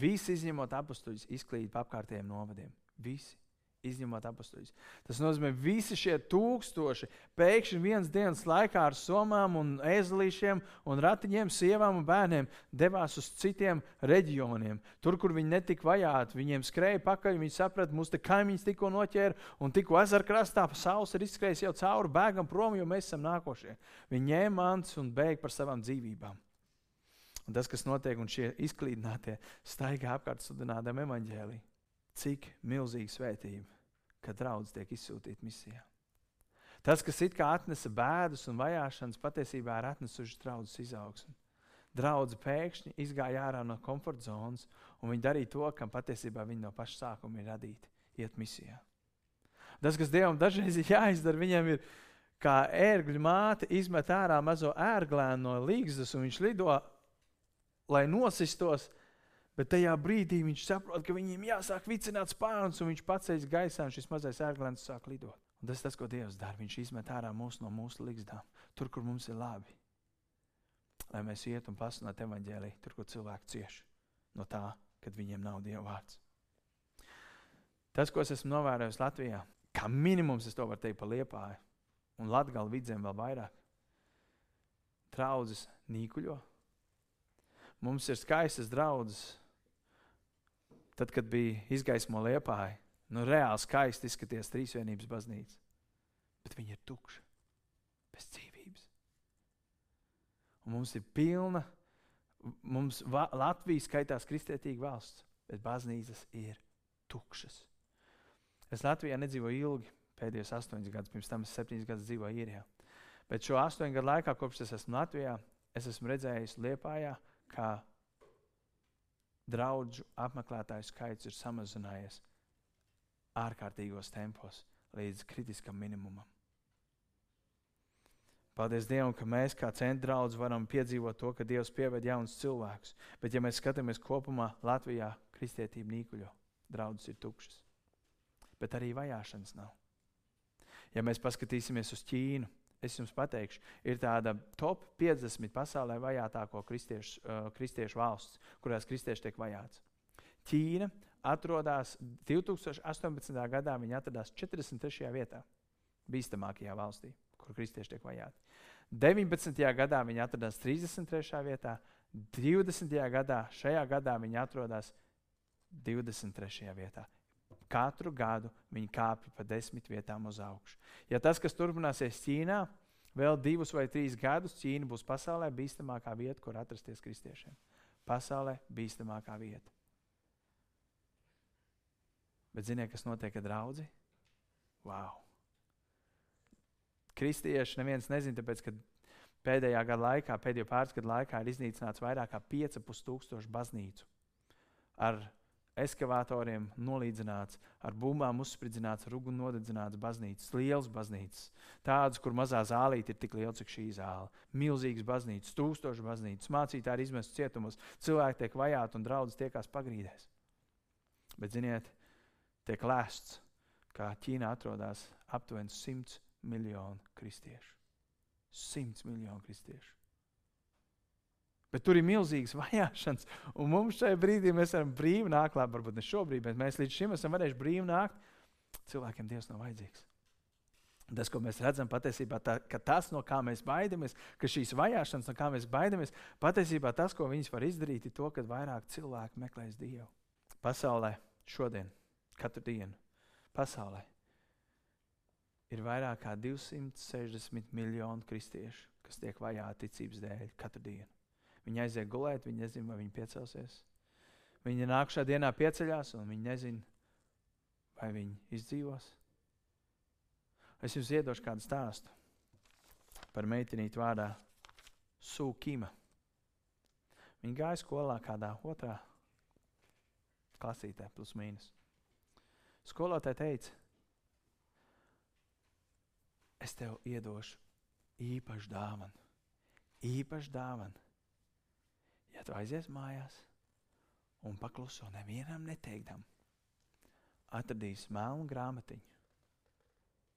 visi izņemot apstuļus, izklīd pa apkārtējiem novadiem. Visi izņemot apstuļus. Tas nozīmē, ka visi šie tūkstoši pēkšņi vienas dienas laikā ar somām, un ezelīšiem, un ratiņiem, sievām un bērniem devās uz citiem reģioniem. Tur, kur viņi netika vajāti, viņiem skrēja pakaļ. Viņi saprata, mūsu kaimiņš tikko noķēra, un tikko ezera krastā saules ir izskrējis jau cauri, bēgam prom, jo mēs esam nākošie. Viņi ņēma mantas un bēga par savām dzīvībām. Un tas, kas notiek, un šie izklīdinātie staigā apkārt sludinādam evaņģēliju. Cik milzīga svētība, kad draudz tiek izsūtīta misijā. Tas, kas it kā atnesa bēdas un vajāšanas, patiesībā ir atnesuši draudzes izaugsmu. Draudzi pēkšņi izgāja ārā no komforta zonas, un viņi darīja to, kam patiesībā viņi no paša sākuma ir radīti - iet misijā. Tas, kas Dievam dažreiz ir jāizdara, viņam ir kā ērgļu māte izmet ārā mazo ērglēnu no līgzdas, un viņš lido lai nosistos. Bet tajā brīdī viņš saprot, ka viņiem jāsāk vicināt spārnus, un viņš paceļas gaisā, un šis mazais ērglēns sāk lidot. Un tas ir tas, ko Dievs dara. Viņš izmet ārā mūs no mūsu līgzdām, tur, kur mums ir labi. Lai mēs ietu un pasludinātu evaņģēlīju, tur, kur cilvēki cieš no tā, kad viņiem nav Dieva vārds. Tas, ko es esmu novērojis Latvijā, kā minimums es to varu teikt par liepāju, un Latvijas vidzēm vēl vairāk. Traudzes nīkuļo, Mums ir skaistas draudzes. Tad, kad bija izgaismo liepāja, nu reāli skaisti izskaties trīsvienības baznīca. Bet viņa ir tukša, bez dzīvības. Un mums ir pilna, mums Latvija skaitās kristietīga valsts, bet baznīcas ir tukšas. Es Latvijā nedzīvoju ilgi, pēdējos astoņus gadus, pirms tam es septiņus gadus dzīvoju īrijā. Bet šo astoņu gadu laikā, kopš es esmu Latvijā, es esmu redzējis Liepājā, kā draugu apmeklētāju skaits ir samazinājies ārkārtīgos tempos līdz kritiskam minimumam. Paldies Dievam, ka mēs kā centrālais varam piedzīvot to, ka Dievs pieved jaunus cilvēkus. Bet, ja mēs skatāmies kopumā, Latvijā kristietība nīkuļo, draudzes ir tukšas. Bet arī vajāšanas nav. Ja mēs paskatīsimies uz Ķīnu, es jums pateikšu, ir tāda top 50 pasaulē vajātāko kristiešu, uh, kristiešu valsts, kurās kristieši tiek vajāts. Ķīna atrodas 2018. gadā, viņa atradās 43. vietā, bīstamākajā valstī, kur kristieši tiek vajāti. 19. gadā viņa atradās 33. vietā, 20. gadā, šajā gadā viņa atrodas 23. vietā. Katru gadu viņi kāpj pa desmit vietām uz augšu. Ja tas, kas turpināsies Ķīnā, vēl divus vai trīs gadus, Ķīna būs pasaulē bīstamākā vieta, kur atrasties kristiešiem. Pasaulē bīstamākā vieta. Bet ziniet, kas notiek ar draugu? Wow! Kristieši neviens nezina, tāpēc, ka pēdējā gada laikā, pēdējo pāris gadu laikā ir iznīcināts vairāk kā 5,5 tūkstošu baznīcu ar eskavatoriem nolīdzināts, ar bumbām uzspridzināts, ar uguni nodedzināts baznīcas, liels baznīcas. Tādas, kur mazā zālīte ir tik liela, cik šī zāle. Milzīgas baznīcas, tūkstoši baznīcas, mācītāji ir izmesti cietumos, cilvēki tiek vajāti un draudzes tiekās pagrīdēs. Bet, ziniet, tiek lēsts, ka Ķīnā atrodas aptuveni 100 miljonu kristiešu. 100 miljonu kristiešu. Bet tur ir milzīgas vajāšanas. Un mums šajā brīdī mēs varam brīvi nākt, labi, varbūt ne šobrīd, bet mēs līdz šim esam varējuši brīvi nākt. Cilvēkiem Dievs nav vajadzīgs. Tas, ko mēs redzam, patiesībā tā, tas, no kā mēs baidāmies, ka šīs vajāšanas, no kā mēs baidāmies, patiesībā tas, ko viņas var izdarīt, ir to, ka vairāk cilvēku meklēs Dievu. Pasaulē šodien, katru dienu, pasaulē ir vairāk kā 260 miljoni kristiešu, kas tiek vajāti ticības dēļ katru dienu. Viņi aiziet gulēt, viņi nezina, vai viņi piecelsies. Viņi nākamā dienā pieceļās, un viņi nezina, vai viņi izdzīvos. Es jums iedošu kādu stāstu par meitenīti vārdā Sūkima. Viņa gāja skolā kādā otrā klasītē, plus mīnus. Skolotāja teica, es tev iedošu īpašu dāvanu. Īpašu dāvanu ja tu aizies mājās un pakluso nevienam neteikdam, atradīs melnu grāmatiņu.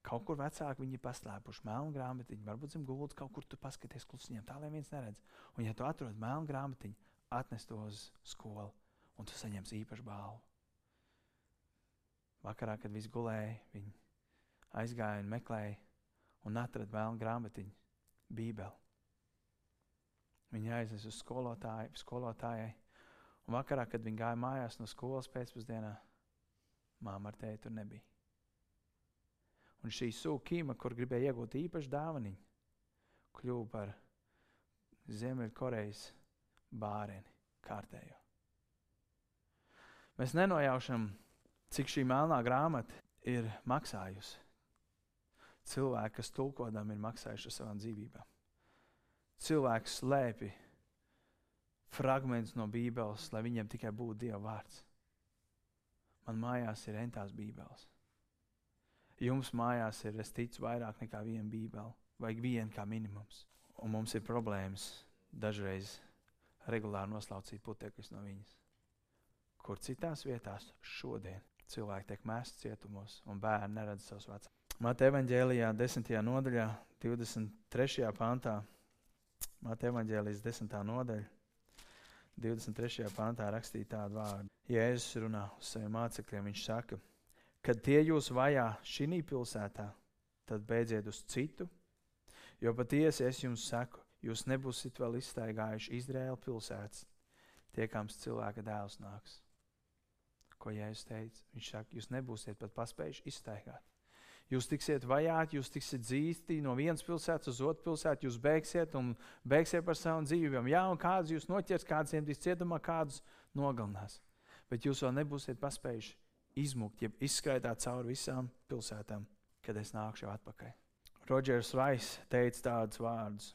Kaut kur vecāki viņi paslēpuši melnu grāmatiņu, varbūt zem gultas kaut kur tu paskaties klusiņām, tā lai viens neredz. Un, ja tu atrod melnu grāmatiņu, atnes to uz skolu, un tu saņemsi īpašu balvu. Vakarā, kad viss gulēja, viņi aizgāja un meklēja un atrada vēlnu grāmatiņu, Bībeli. Viņa aiznes uz skolotāju, skolotājai. Un vakarā, kad viņa gāja mājās no skolas pēcpusdienā, māma ar tēti tur nebija. Un šī sūkīma, kur gribēja iegūt īpašu dāvaniņu, kļuva par Ziemeļkorejas bāreni kārtējo. Mēs nenojaušam, cik šī melnā grāmata ir maksājusi. Cilvēki, kas tulkodam, ir maksājuši savām dzīvībām. Cilvēks slēpj fragmentus no Bībeles, lai viņiem tikai būtu Dieva vārds. Man mājās ir entās Bībeles. Jums mājās ir, es ticu, vairāk nekā viena Bībele, vai viena kā minimums. Un mums ir problēmas dažreiz regulāri noslaucīt putekļus no viņas. Kur citās vietās šodien cilvēki tiek mēsti cietumos un bērni neredz savus vecākus. Mateja evanģēlijā, 10. nodaļā, 23. pantā, Mateja evanģēlijas 10. nodaļa, 23. pantā rakstīja tādu vārdu. Jēzus runā uz saviem mācekļiem. Viņš saka, kad tie jūs vajā šī pilsētā, tad beidziet uz citu, jo patiesi es jums saku, jūs nebūsiet vēl izstaigājuši Izraēla pilsētas, tiekams cilvēka dēls nāks. Ko Jēzus teica? Viņš saka, jūs nebūsiet pat paspējuši izstaigāt. Jūs tiksiet vajāti, jūs tiksiet dzīsti no vienas pilsētas uz otru pilsētu, jūs beigsiet un beigsiet par savām dzīvībām. Jā, un kādus jūs noķers, kādus iemdīs cietumā, kādus nogalinās. Bet jūs vēl nebūsiet paspējuši izmukt, ja izskaidrot cauri visām pilsētām, kad es nākšu atpakaļ. Rodžers Vais teica tādus vārdus: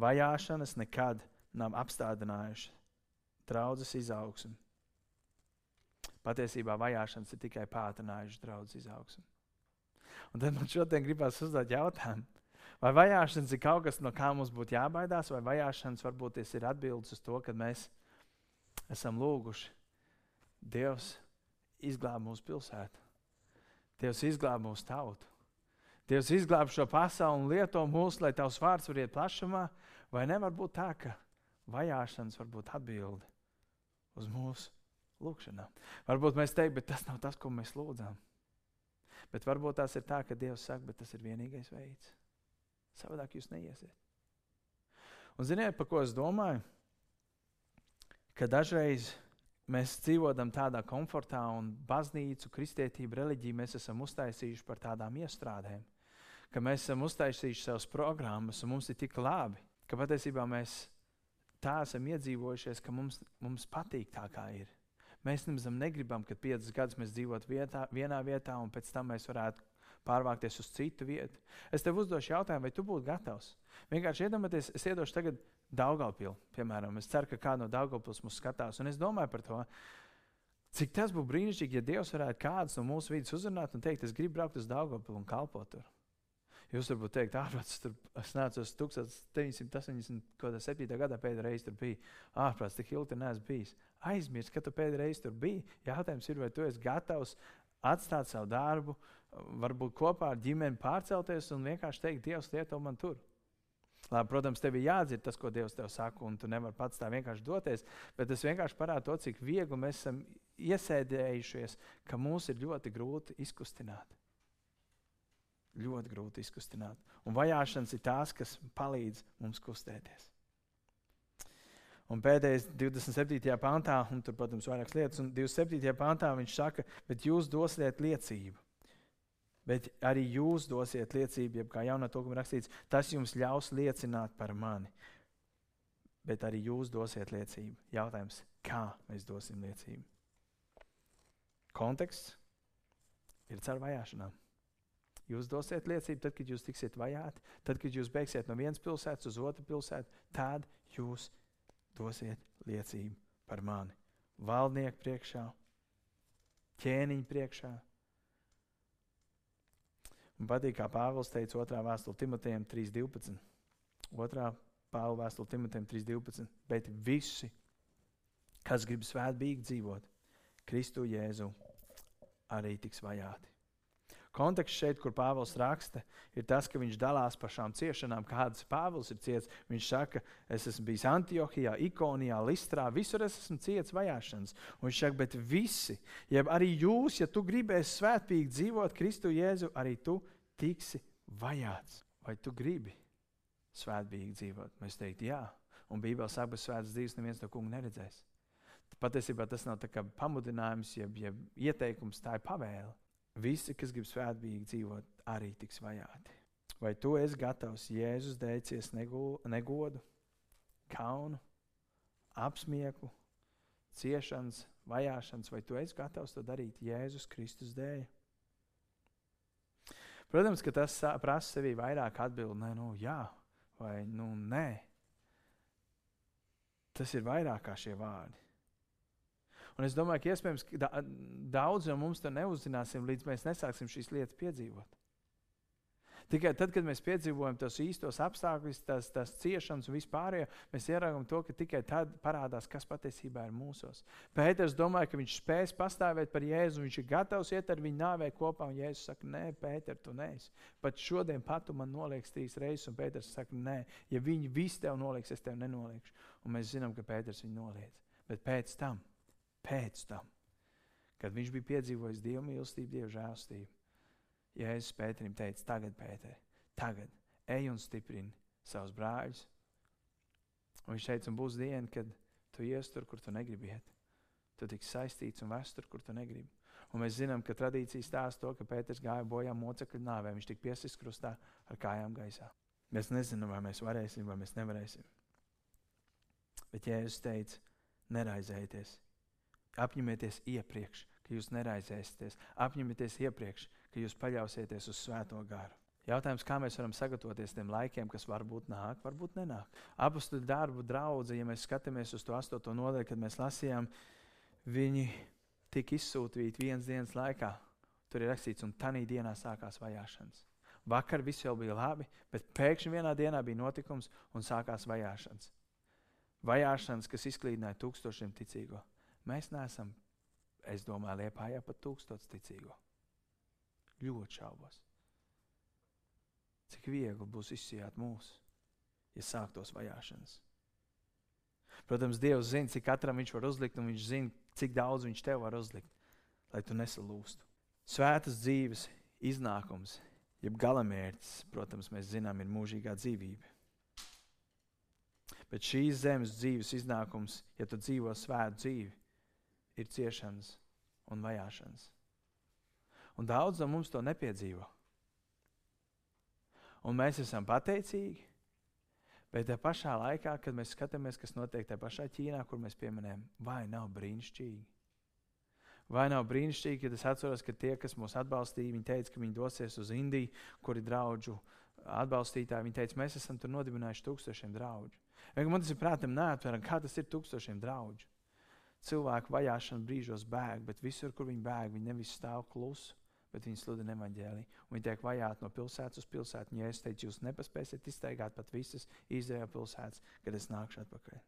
Vajāšanas nekad nav apstādinājušas draudzes izaugsmu. Patiesībā vajāšanas ir tikai pātrinājušas draudzes izaugsmu. Un tad man šodien gribās uzdot jautājumu, vai vajāšanas ir kaut kas, no kā mums būtu jābaidās, vai vajāšanas varbūt ir atbildes uz to, ka mēs esam lūguši Dievs izglāb mūsu pilsētu, Dievs izglāb mūsu tautu. Dievs izglāb šo pasauli un lieto mūs, lai tavs vārds var iet plašumā, vai nevar būt tā, ka vajāšanas var būt atbilde uz mūsu lūgšanām. Varbūt mēs teiktu, bet tas nav tas, ko mēs lūdzām. Bet varbūt tās ir tā, ka Dievs saka, bet tas ir vienīgais veids. Savādāk jūs neiesiet. Un ziniet, par ko es domāju? Ka dažreiz mēs dzīvojam tādā komfortā, un baznīcu, kristietību, reliģiju mēs esam uztaisījuši par tādām iestrādēm, ka mēs esam uztaisījuši savas programmas, un mums ir tik labi, ka patiesībā mēs tā esam iedzīvojušies, ka mums, mums patīk tā, kā ir. Mēs nemaz negribam, ka piecus gadus mēs dzīvotu vietā, vienā vietā, un pēc tam mēs varētu pārvākties uz citu vietu. Es tev uzdošu jautājumu, vai tu būtu gatavs? Vienkārši iedomājieties, es iedošu tagad Daugaupili, piemēram. Es ceru, ka kāds no Daugavpils mūs skatās, un es domāju par to. Cik tas būtu brīnišķīgi, ja Dievs varētu kādus no mūsu vidus uzrunāt un teikt, es gribu braukt uz Daugaupili un kalpot tur. Jūs varbūt teikt, ārprāts, tur es nācu uz 1987. gadā pēdējā reize tur bija. Ārprāts, tik ilgi tur neesmu bijis. Aizmirst, ka tu pēdējā reize tur biji. Jautājums ir, vai tu esi gatavs atstāt savu darbu, varbūt kopā ar ģimeni pārcelties un vienkārši teikt, Dievs, lieto man tur. Labi, protams, tev ir jādzird tas, ko Dievs tev saka, un tu nevari pats tā vienkārši doties. Bet tas vienkārši parāda to, cik viegli mēs esam iesēdējušies, ka mūs ir ļoti grūti izkustināt. Ļoti grūti izkustināt. Un vajāšanas ir tās, kas palīdz mums kustēties. Un pēdējais 27. pantā, un tur, protams, vairākas lietas, un 27. pantā viņš saka, bet jūs dosiet liecību. Bet arī jūs dosiet liecību, jeb kā jaunā tūkuma rakstīts, tas jums ļaus liecināt par mani. Bet arī jūs dosiet liecību. Jautājums, kā mēs dosim liecību? Konteksts ir caur vajāšanām. Jūs dosiet liecību tad, kad jūs tiksiet vajāti, tad, kad jūs beigsiet no vienas pilsētas uz otru pilsētu, tad jūs dosiet liecību par mani. Valdnieku priekšā, ķēniņu priekšā. Man patīk, kā Pāvils teica 2. vēstulē Timotejam 3.12. 2. Pāvila vēstule Timotejam 3.12. Bet visi, kas grib svētbīgi dzīvot, Kristu Jēzu, arī tiks vajāti. Konteksts šeit, kur Pāvils raksta, ir tas, ka viņš dalās par šām ciešanām, kādas Pāvils ir ciets. Viņš saka, es esmu bijis Antiohijā, Ikonijā, Listrā, visur es esmu ciets vajāšanas. Un viņš saka, bet visi, jeb arī jūs, ja tu gribēsi svētīgi dzīvot Kristu Jēzu, arī tu tiksi vajāts. Vai tu gribi svētīgi dzīvot? Mēs teiktu, jā. Un Bībelē saka, ka svētas dzīves neviens no kunga neredzēs. Patiesībā tas nav pamudinājums, jeb, jeb ieteikums, tā ir pavēle. Visi, kas grib svētīgi dzīvot, arī tiks vajāti. Vai tu esi gatavs Jēzus dēļ ciest negodu, kaunu, apsmieklu, ciešanas, vajāšanas, vai tu esi gatavs to darīt Jēzus Kristus dēļ? Protams, ka tas prasa sevī vairāk atbildēt, nu, jā, vai nu, nē. Tas ir vairāk kā šie vārdi. Un es domāju, ka iespējams da daudz no mums to neuzzināsim, līdz mēs nesāksim šīs lietas piedzīvot. Tikai tad, kad mēs piedzīvojam tos īstos apstākļus, tās, tās ciešanas un vispārējo, mēs ieraugām to, ka tikai tad parādās, kas patiesībā ir mūsos. Pēters domāja, ka viņš spēs pastāvēt par Jēzu, viņš ir gatavs iet ar viņu nāvē kopā, un Jēzus saka, nē, Pēter, tu neesi. Pat šodien pat man nolieks trīs reizes, un Pēters saka, nē, ja viņi visi tev nolieks, es tev nenoliekšu. Un mēs zinām, ka Pēters viņu noliedz. Bet pēc tam, pēc tam, kad viņš bija piedzīvojis Dieva mīlestību, Dieva žēlstību, Jēzus Pēterim teica, tagad, Pēter, tagad ej un stiprini savus brāļus. Un viņš teica, un būs diena, kad tu ies tur, kur tu negribi iet. Tu tiks saistīts un vests tur, kur tu negribi. Un mēs zinām, ka tradīcija stāsta to, ka Pēters gāja bojā mocekļu nāvē. Viņš tika piesprāstīts krustā ar kājām gaisā. Mēs nezinām, vai mēs varēsim, vai mēs nevarēsim. Bet Jēzus teica, neraizējieties, apņemieties iepriekš, ka jūs neraizēsieties, apņemieties iepriekš, ka jūs paļausieties uz Svēto garu. Jautājums, kā mēs varam sagatavoties tiem laikiem, kas varbūt nāk, varbūt nenāk. Apostoli darbu draugi, ja mēs skatāmies uz to astoto nodaļu, kad mēs lasījām, viņi tika izsūtīti vienas dienas laikā. Tur ir rakstīts, un tajā dienā sākās vajāšanas. Vakar viss jau bija labi, bet pēkšņi vienā dienā bija notikums un sākās vajāšanas. Vajāšanas, kas izklīdināja tūkstošiem ticīgo. Mēs neesam, es domāju, liepājā pat tūkstots ticīgo. Ļoti šaubos. Cik viegli būs izsijāt mūsu, ja sāktos vajāšanas. Protams, Dievs zina, cik katram viņš var uzlikt, un viņš zina, cik daudz viņš tev var uzlikt, lai tu nesalūstu. Svētas dzīves iznākums, jeb galamērķis, protams, mēs zinām, ir mūžīgā dzīvība. Bet šīs zemes dzīves iznākums, ja tu dzīvo svētu dzīvi, ir ciešanas un vajāšanas. Un daudz no mums to nepiedzīvo. Un mēs esam pateicīgi, bet tajā pašā laikā, kad mēs skatāmies, kas notiek tajā pašā Ķīnā, kur mēs pieminējam, vai nav brīnišķīgi? Vai nav brīnišķīgi, kad es atceros, ka tie, kas mūs atbalstīja, viņi teica, ka viņi dosies uz Indiju, kur ir draugu atbalstītāji. Viņi teica, mēs esam tur nodibinājuši tūkstošiem draugu. Man tas ir prātam neatverami, kā tas ir tūkstošiem draugu. Cilvēku vajāšana brīžos bēg, bet visur, kur viņi bēg, viņi nevis stāv klusi bet viņi sludina evaņģēliju. Viņi tiek vajāti no pilsētas uz pilsētu. Ja es teicu, jūs nepaspēsiet iztaigāt pat visas Izraēla pilsētas, kad es nākšu atpakaļ.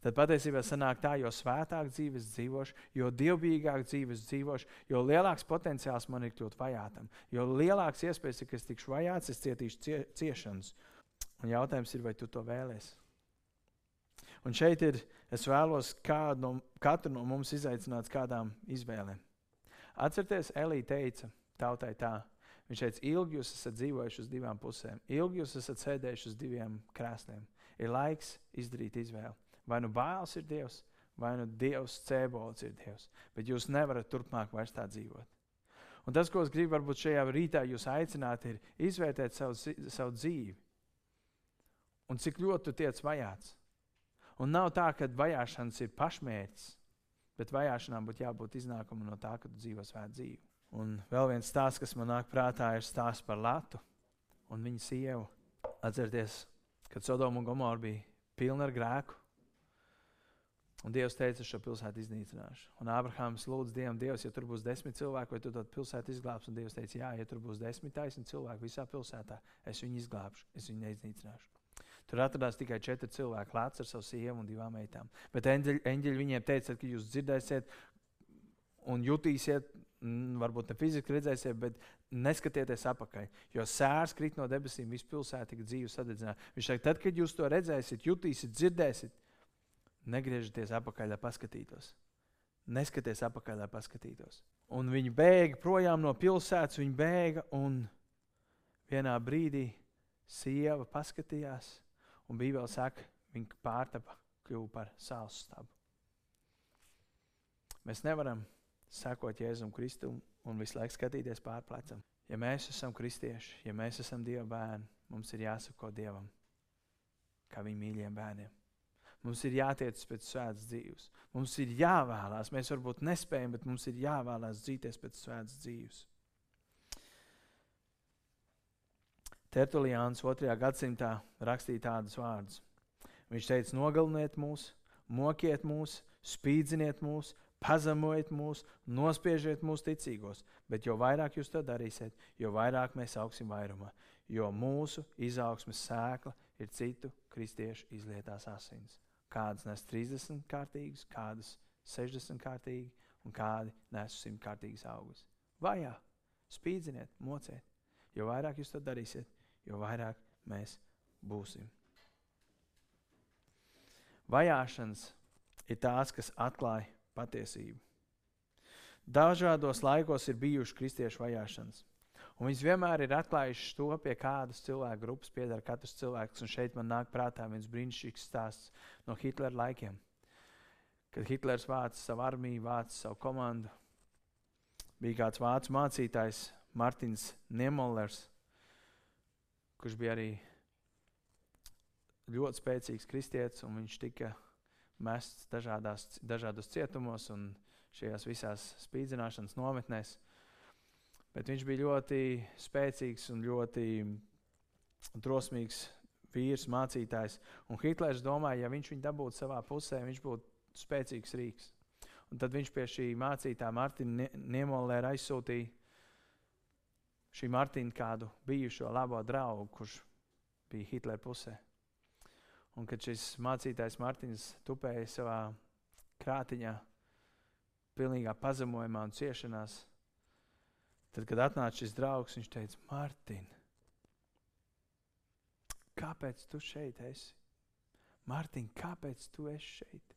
Tad patiesībā sanāk tā, jo svētāk dzīves dzīvošu, jo dievbijīgāk dzīves dzīvošu, jo lielāks potenciāls man ir kļūt vajātam, jo lielāks iespējas ir, ka es tikšu vajāts, es cietīšu cie, ciešanas. Un jautājums ir, vai tu to vēlēsies? Un šeit ir, es vēlos no, katru no mums izaicināt kādām izvēlēm. Atcerieties, Elīte teica tautai tā. Viņš teica, ilgi jūs esat dzīvojuši uz divām pusēm, ilgi jūs esat sēdējuši uz diviem krēsliem. Ir laiks izdarīt izvēli. Vai nu bāls ir Dievs, vai nu Dievs cēbols ir Dievs, bet jūs nevarat turpmāk vairs tā dzīvot. Un tas, ko es gribu varbūt šajā rītā jūs aicināt, ir izvērtēt savu, savu dzīvi un cik ļoti tu tiec vajāts. Un nav tā, ka vajāšanas ir pašmērķis, Bet vajāšanām būtu jābūt iznākumam no tā, ka tu dzīvo svētu dzīvi. Un vēl viens stāsts, kas man nāk prātā, ir stāsts par Latu un viņa sievu. Atcerieties, kad Sodoma un Gomorra bija pilna ar grēku. Un Dievs teica, šo pilsētu iznīcināšu. Un Ābrahāms lūdza Dievam, Dievs, ja tur būs desmit cilvēki, vai tu to pilsētu izglābsi? Un Dievs teica, jā, ja tur būs desmit taisni cilvēki visā pilsētā, es viņu izglābšu, es viņu neiznīcināšu. Tur atradās tikai četri cilvēki, Lācis ar savu sievu un divām meitām. Bet eņģeļi, eņģeļi viņiem teica, ka jūs dzirdēsiet, un jutīsiet, varbūt ne fiziski redzēsiet, bet neskatieties atpakaļ. Jo sērs krīt no debesīm, visu pilsētu tika dzīve sadedzināta. Viņš saka, tad, kad jūs to redzēsiet, jutīsiet, dzirdēsiet, negriežieties atpakaļ, lai paskatītos. Neskaties atpakaļ, lai paskatītos. Un viņi bēga projām no pilsētas, viņi bēga un vienā brīdī sieva paskatījās, un Bībele saka, viņa pārtapa kļuva par sāls stabu. Mēs nevaram sekot Jēzum Kristum un visu laiku skatīties pārplecam. Ja mēs esam kristieši, ja mēs esam Dieva bērni, mums ir jāsako Dievam, kā viņa mīļiem bērniem. Mums ir jātiec pēc svētas dzīves. Mums ir jāvēlās. Mēs varbūt nespējam, bet mums ir jāvēlās dzīties pēc svētas dzīves. Tertuliāns 2. gadsimtā rakstīja tādus vārdus. Viņš teica, nogaliniet mūs, mokiet mūs, spīdziniet mūs, pazemojiet mūs, nospiežiet mūsu ticīgos, bet jo vairāk jūs to darīsiet, jo vairāk mēs augsim vairumā, jo mūsu izaugsmes sēkla ir citu kristiešu izlietās asins. Kādas nes 30 kārtīgas, kādas 60 kārtīgi un kādi nes 100 kārtīgas augus. Vajā, spīdziniet, mociet. Jo vairāk jūs to darīsiet, jo vairāk mēs būsim. Vajāšanas ir tās, kas atklāja patiesību. Dažādos laikos ir bijušas kristiešu vajāšanas. Un viņš vienmēr ir atklājis to, pie kādas cilvēku grupas pieder katrs cilvēks. Un šeit man nāk prātā viens brīnišķīgs stāsts no Hitlera laikiem. Kad Hitlers vāca savu armiju, vāca savu komandu, bija kāds vācu mācītājs, Martins Niemollers, kurš bija arī ļoti spēcīgs kristietis, un viņš tika mests dažādās, dažādos cietumos un šajās visās spīdzināšanas nometnēs. Bet viņš bija ļoti spēcīgs un ļoti drosmīgs vīrs, mācītājs. Un Hitlers domāja, ja viņš viņu dabūtu savā pusē, viņš būtu spēcīgs rīks. Un tad viņš pie šī mācītāja Martina Niemolēra aizsūtīja šī Martina kādu bijušo labo draugu, kurš bija Hitlera pusē. Un kad šis mācītājs Mārtiņš tupēja savā krātiņā, pilnīgā pazemojumā un ciešanās, tad, kad atnāca šis draugs, viņš teica: Mārtiņ, kāpēc tu šeit esi? Mārtiņ, kāpēc tu esi šeit?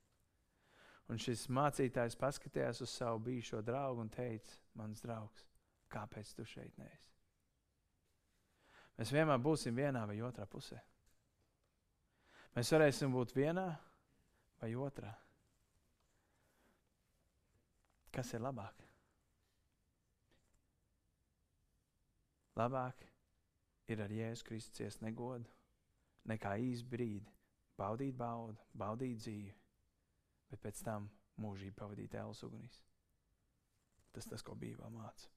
Un šis mācītājs paskatījās uz savu bijušo draugu un teica: Mans draugs, kāpēc tu šeit neesi? Mēs vienmēr būsim vienā vai otrā pusē. Mēs varēsim būt vienā vai otrā. Kas ir labāk? Labāk ir ar Jēzus Kristus ciest negodu, nekā īsi brīdi baudīt baudu, baudīt dzīvi, bet pēc tam mūžīgi pavadīt ēlas ugunīs. Tas tas, ko Bībelē māca.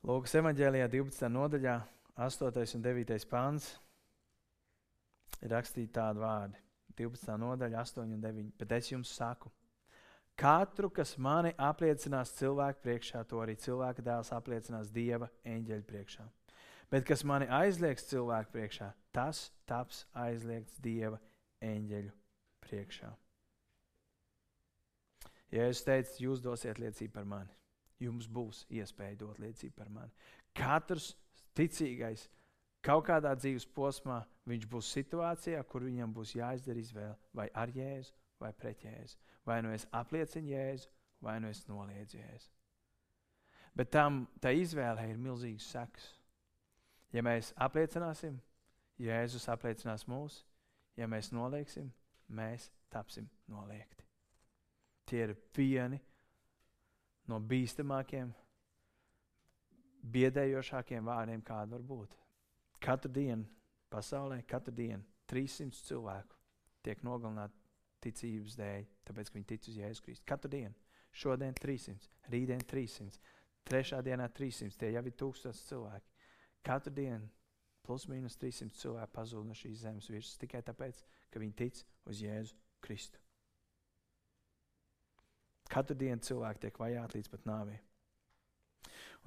Lūkas evanģēlijā 12. nodaļā 8. un 9. pāns ir rakstīti tādi vārdi. 12. nodaļa, 8 un 9. Bet es jums saku, katru, kas mani apliecinās cilvēku priekšā, to arī cilvēka dēls apliecinās Dieva eņģeļa priekšā. Bet kas mani aizliegs cilvēku priekšā, tas taps aizliegts Dieva eņģeļu priekšā. Ja es teicu, jūs dosiet liecību par mani, jums būs iespēja dot liecību par mani. Katrs ticīgais kaut kādā dzīves posmā viņš būs situācijā, kur viņam būs jāizdara izvēle vai ar jēzu vai pret jēzu. Vai nu es apliecinu jēzu, vai nu es noliedzu jēzu. Bet tam tā izvēle ir milzīgs seks. Ja mēs apliecināsim, Jēzus apliecinās mūs, ja mēs nolieksim, mēs tapsim noliegti. Tie ir vieni no bīstamākiem biedējošākiem vārdiem, kāda var būt. Katru dienu pasaulē, katru dienu 300 cilvēku tiek nogalināti ticības dēļ, tāpēc, ka viņi tic uz Jēzus Kristu. Katru dienu. Šodien 300, rītdien 300, trešā dienā 300, tie jau ir tūkstoši cilvēki. Katru dienu plus mīnus 300 cilvēki pazūd no šīs zemes virsmas tikai tāpēc, ka viņi tic uz Jēzu Kristu. Katru dienu cilvēki tiek vajāti līdz pat nāvei.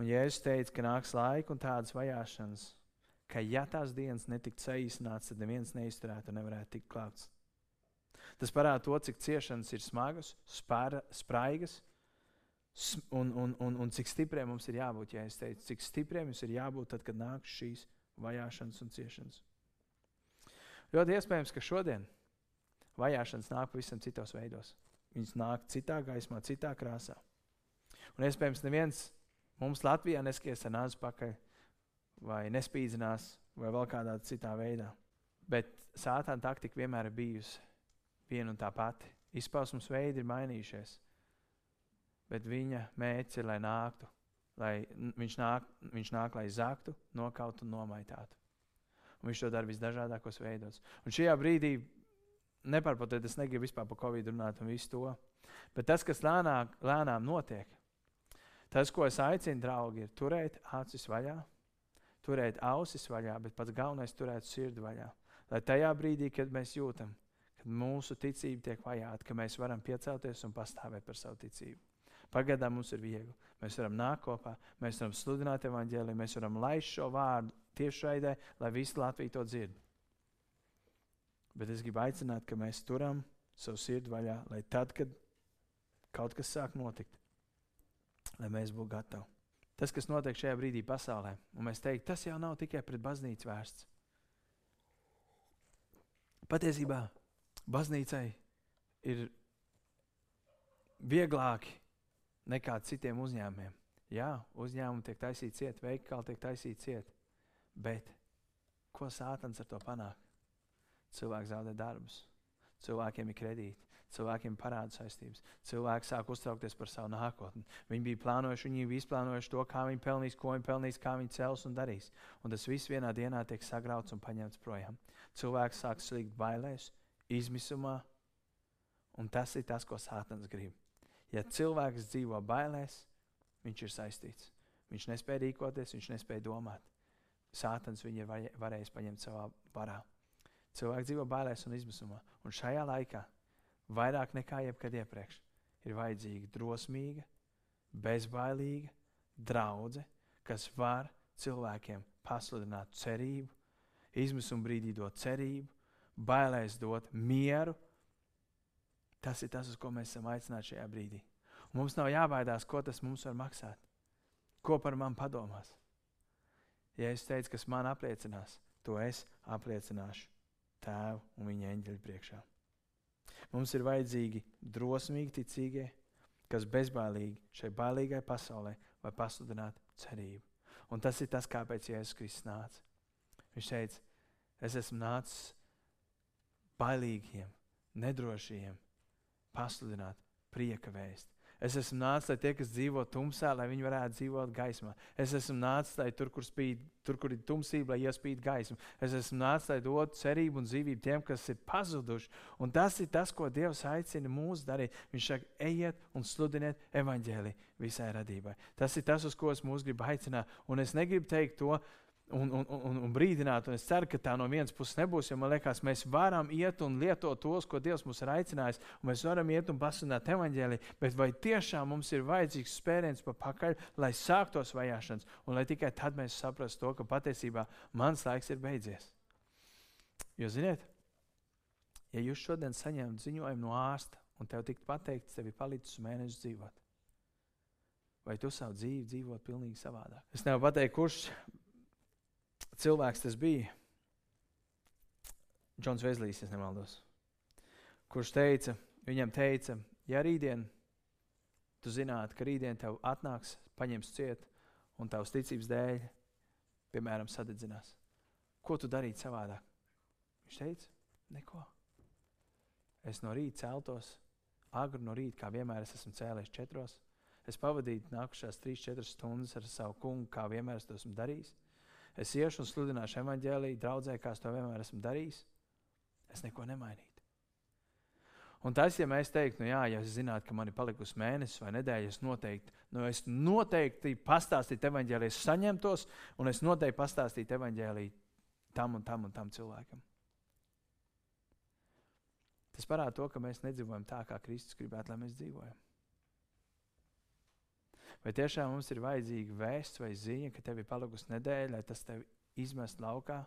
Un Jēzus teica, ka nāks laika un tādas vajāšanas, ka ja tās dienas netiktu saīsināts, tad neviens neizturētu un nevarētu tikt klāts. Tas parāda to, cik ciešanas ir smagas, spēra, spraigas un, un, un, un cik stipriem mums ir jābūt. Ja es teicu, cik stipriem mums ir jābūt tad, kad nāk šīs vajāšanas un ciešanas. Ļoti iespējams, ka šodien vajāšanas nāk pavisam citos veidos. Viņas nāk citā gaismā, citā krāsā. Un iespējams, neviens mums Latvijā neskies ar nāzi pakaļ, vai nespīdzinās, vai vēl kādā citā veidā. Bet sātāna taktika vienmēr ir bijusi viena un tā pati. Izpausmes veidi ir mainījušies, bet viņa mērķis ir, lai nāktu, lai viņš nāk, viņš nāk lai zaktu, nokautu un nomaitātu. Un viņš to dara visdažādākos veidos. Un šajā brīdī nepārprotiet, es negribu vispār par covid runāt un visu to. Bet tas, kas lēnāk, lēnām notiek, tas, ko es aicinu, draugi, ir turēt acis vaļā, turēt ausis vaļā, bet pats galvenais - turēt sirdi vaļā. Lai tajā brīdī, kad mēs jūtam, kad mūsu ticība tiek vajāta, ka mēs varam piecelties un pastāvēt par savu ticību. Pagaidām mums ir viegli. Mēs varam nākt kopā, mēs varam sludināt evaņģēliju, mēs varam laist šo vārdu tiešraidē, lai visi Latvija to dzird. Bet es gribu aicināt, ka mēs turam savu sirdi vaļā, lai tad, kad kaut kas sāk notikt, lai mēs būtu gatavi. Tas, kas notiek šajā brīdī pasaulē, un mēs teiktu, tas jau nav tikai pret baznīcu vērsts. Patiesībā baznīcai ir vieglāki nekā citiem uzņēmumiem. Jā, uzņēmumi tiek taisīti ciet, veikali tiek taisīti ciet, bet ko sātans ar to panāk? Cilvēki zaudē darbus, cilvēkiem ir kredīti, cilvēkiem ir parādu saistības, cilvēki sāk uztraukties par savu nākotni. Viņi bija plānojuši, viņi bija izplānojuši to, kā viņi pelnīs, ko viņi pelnīs, kā viņi cels un darīs. Un tas viss vienā dienā tiek sagrauts un paņemts projām. Cilvēks sāk slīgt bailēs, izmisumā, un tas ir tas, ko Sātans grib. Ja cilvēks dzīvo bailēs, viņš ir saistīts. Viņš nespēja rīkoties, viņš nespēja domāt. Sātans viņu ir varējis paņemt savā varā. Cilvēki dzīvo bailēs un izmisumā. Un šajā laikā, vairāk nekā jebkad iepriekš, ir vajadzīga drosmīga, bezbailīga draudzene, kas var cilvēkiem pasludināt cerību, izmisuma brīdī dot cerību, bailēs dot mieru. Tas ir tas, uz ko mēs esam aicināti šajā brīdī. Un mums nav jābaidās, ko tas mums var maksāt. Ko par mani padomās? Ja es teicu, kas man apliecinās, to es apliecināšu tēvu un viņa eņģeļu priekšā. Mums ir vajadzīgi drosmīgi ticīgie, kas bezbailīgi šai bailīgai pasaulē var pasludināt cerību. Un tas ir tas, kāpēc Jēzus Kristus nāca. Viņš teica, es esmu nācis bailīgiem, nedrošiem, pasludināt prieka vēstu. Es esmu nācis, lai tie, kas dzīvo tumsā, lai viņi varētu dzīvot gaismā. Es esmu nācis, lai tur, kur, spīd, tur, kur ir tumsība, lai iespīd gaismu. Es esmu nācis, lai dotu cerību un dzīvību tiem, kas ir pazuduši. Un tas ir tas, ko Dievs aicina mūs darīt. Viņš saka, ejiet un sludiniet evaņģēlī visai radībai. Tas ir tas, uz ko es mūs gribu aicināt. Un es negribu teikt to, un, un, un, un brīdināt. Un es ceru, ka tā no vienas puses nebūs, jo man liekas, mēs varam iet un lietot tos, ko Dievs mums ir aicinājis, un mēs varam iet un pasunāt evaņģēlī. Bet vai tiešām mums ir vajadzīgs spēriens pa pakaļ, lai sāktos vajāšanas, un lai tikai tad mēs saprastu to, ka patiesībā mans laiks ir beidzies? Jo, ziniet, ja jūs šodien saņemat ziņojumu no ārsta, un tev tiktu pateikts, tev ir palicis mēnesis dzīvot, vai tu savu dzīvi dzīvot pavisam savādāk? Es nevaru pateikt, kurš cilvēks tas bija. Džons Vezlijs, ja nemaldos, kurš teica, viņam teica, ja rītdien tu zinātu, ka rītdien tev atnāks, paņems ciet un tavs ticības dēļ, piemēram, sadedzinās, ko tu darītu savādāk? Viņš teica, neko. Es no rīta celtos, agri no rīta, kā vienmēr es esmu cēlies četros. Es pavadīju nākušās trīs, četras stundas ar savu kungu, kā vienmēr es to esmu darījis. Es iešu un sludināšu evaņģēlīju, draudzē, kā es to vienmēr esmu darījis. Es neko nemainītu. Un tas, ja mēs teiktu, nu jā, ja es zinātu, ka man ir palikusi mēnesis vai nedēļa, es noteikti, nu es noteikti pastāstītu evaņģēlīju, es saņemtos, un es noteikti pastāstītu evaņģēlīju tam un tam un tam cilvēkam. Tas parāda to, ka mēs nedzīvojam tā, kā Kristus gribētu, lai mēs dzīvojam. Vai tiešām mums ir vajadzīga vēsts vai ziņa, ka tev ir palikusi nedēļa, lai tas tevi izmest laukā,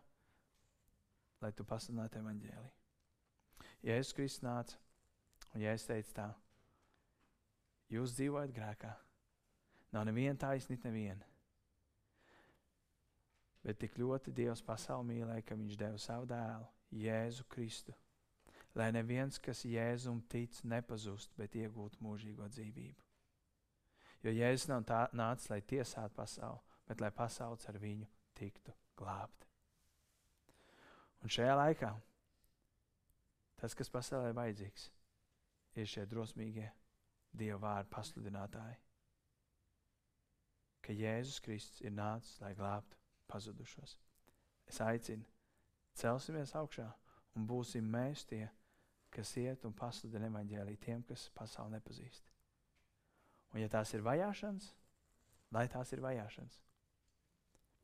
lai tu pasludinātu evaņģēlī? Jēzus Kristus nāca, Un ja es teicu tā, jūs dzīvojat grēkā, nav neviena taisnība, neviena. Bet tik ļoti Dievs pasauli mīlēja, ka Viņš deva savu dēlu, Jēzu Kristu, lai neviens, kas Jēzum tic, nepazust, bet iegūtu mūžīgo dzīvību. Jo Jēzus nav tā, nācis, lai tiesātu pasauli, bet lai pasaules ar viņu tiktu glābta. Un šajā laikā tas, kas pasaulē ir vajadzīgs, ir šie drosmīgie Dieva vārdu pasludinātāji. Ka Jēzus Kristus ir nācis, lai glābtu pazudušos. Es aicinu, celsimies augšā un būsim mēs tie, kas iet un pasludina evaņģēlī tiem, kas pasauli nepazīst. Un ja tās ir vajāšanas, lai tās ir vajāšanas.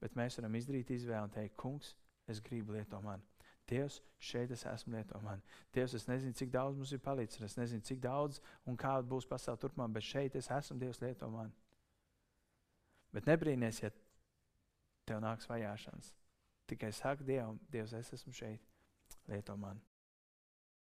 Bet mēs varam izdarīt izvēli un teikt, kungs, es gribu lietot mani. Dievs, šeit es esmu lieto man. Dievs, es nezinu, cik daudz mums ir palicis, es nezinu, cik daudz un kāda būs pasaule turpmāk, bet šeit es esmu Dievs lieto man. Bet nebrīnīties, ja tev nāks vajāšanas. Tikai saka Dievam, Dievs, es esmu šeit, lieto man.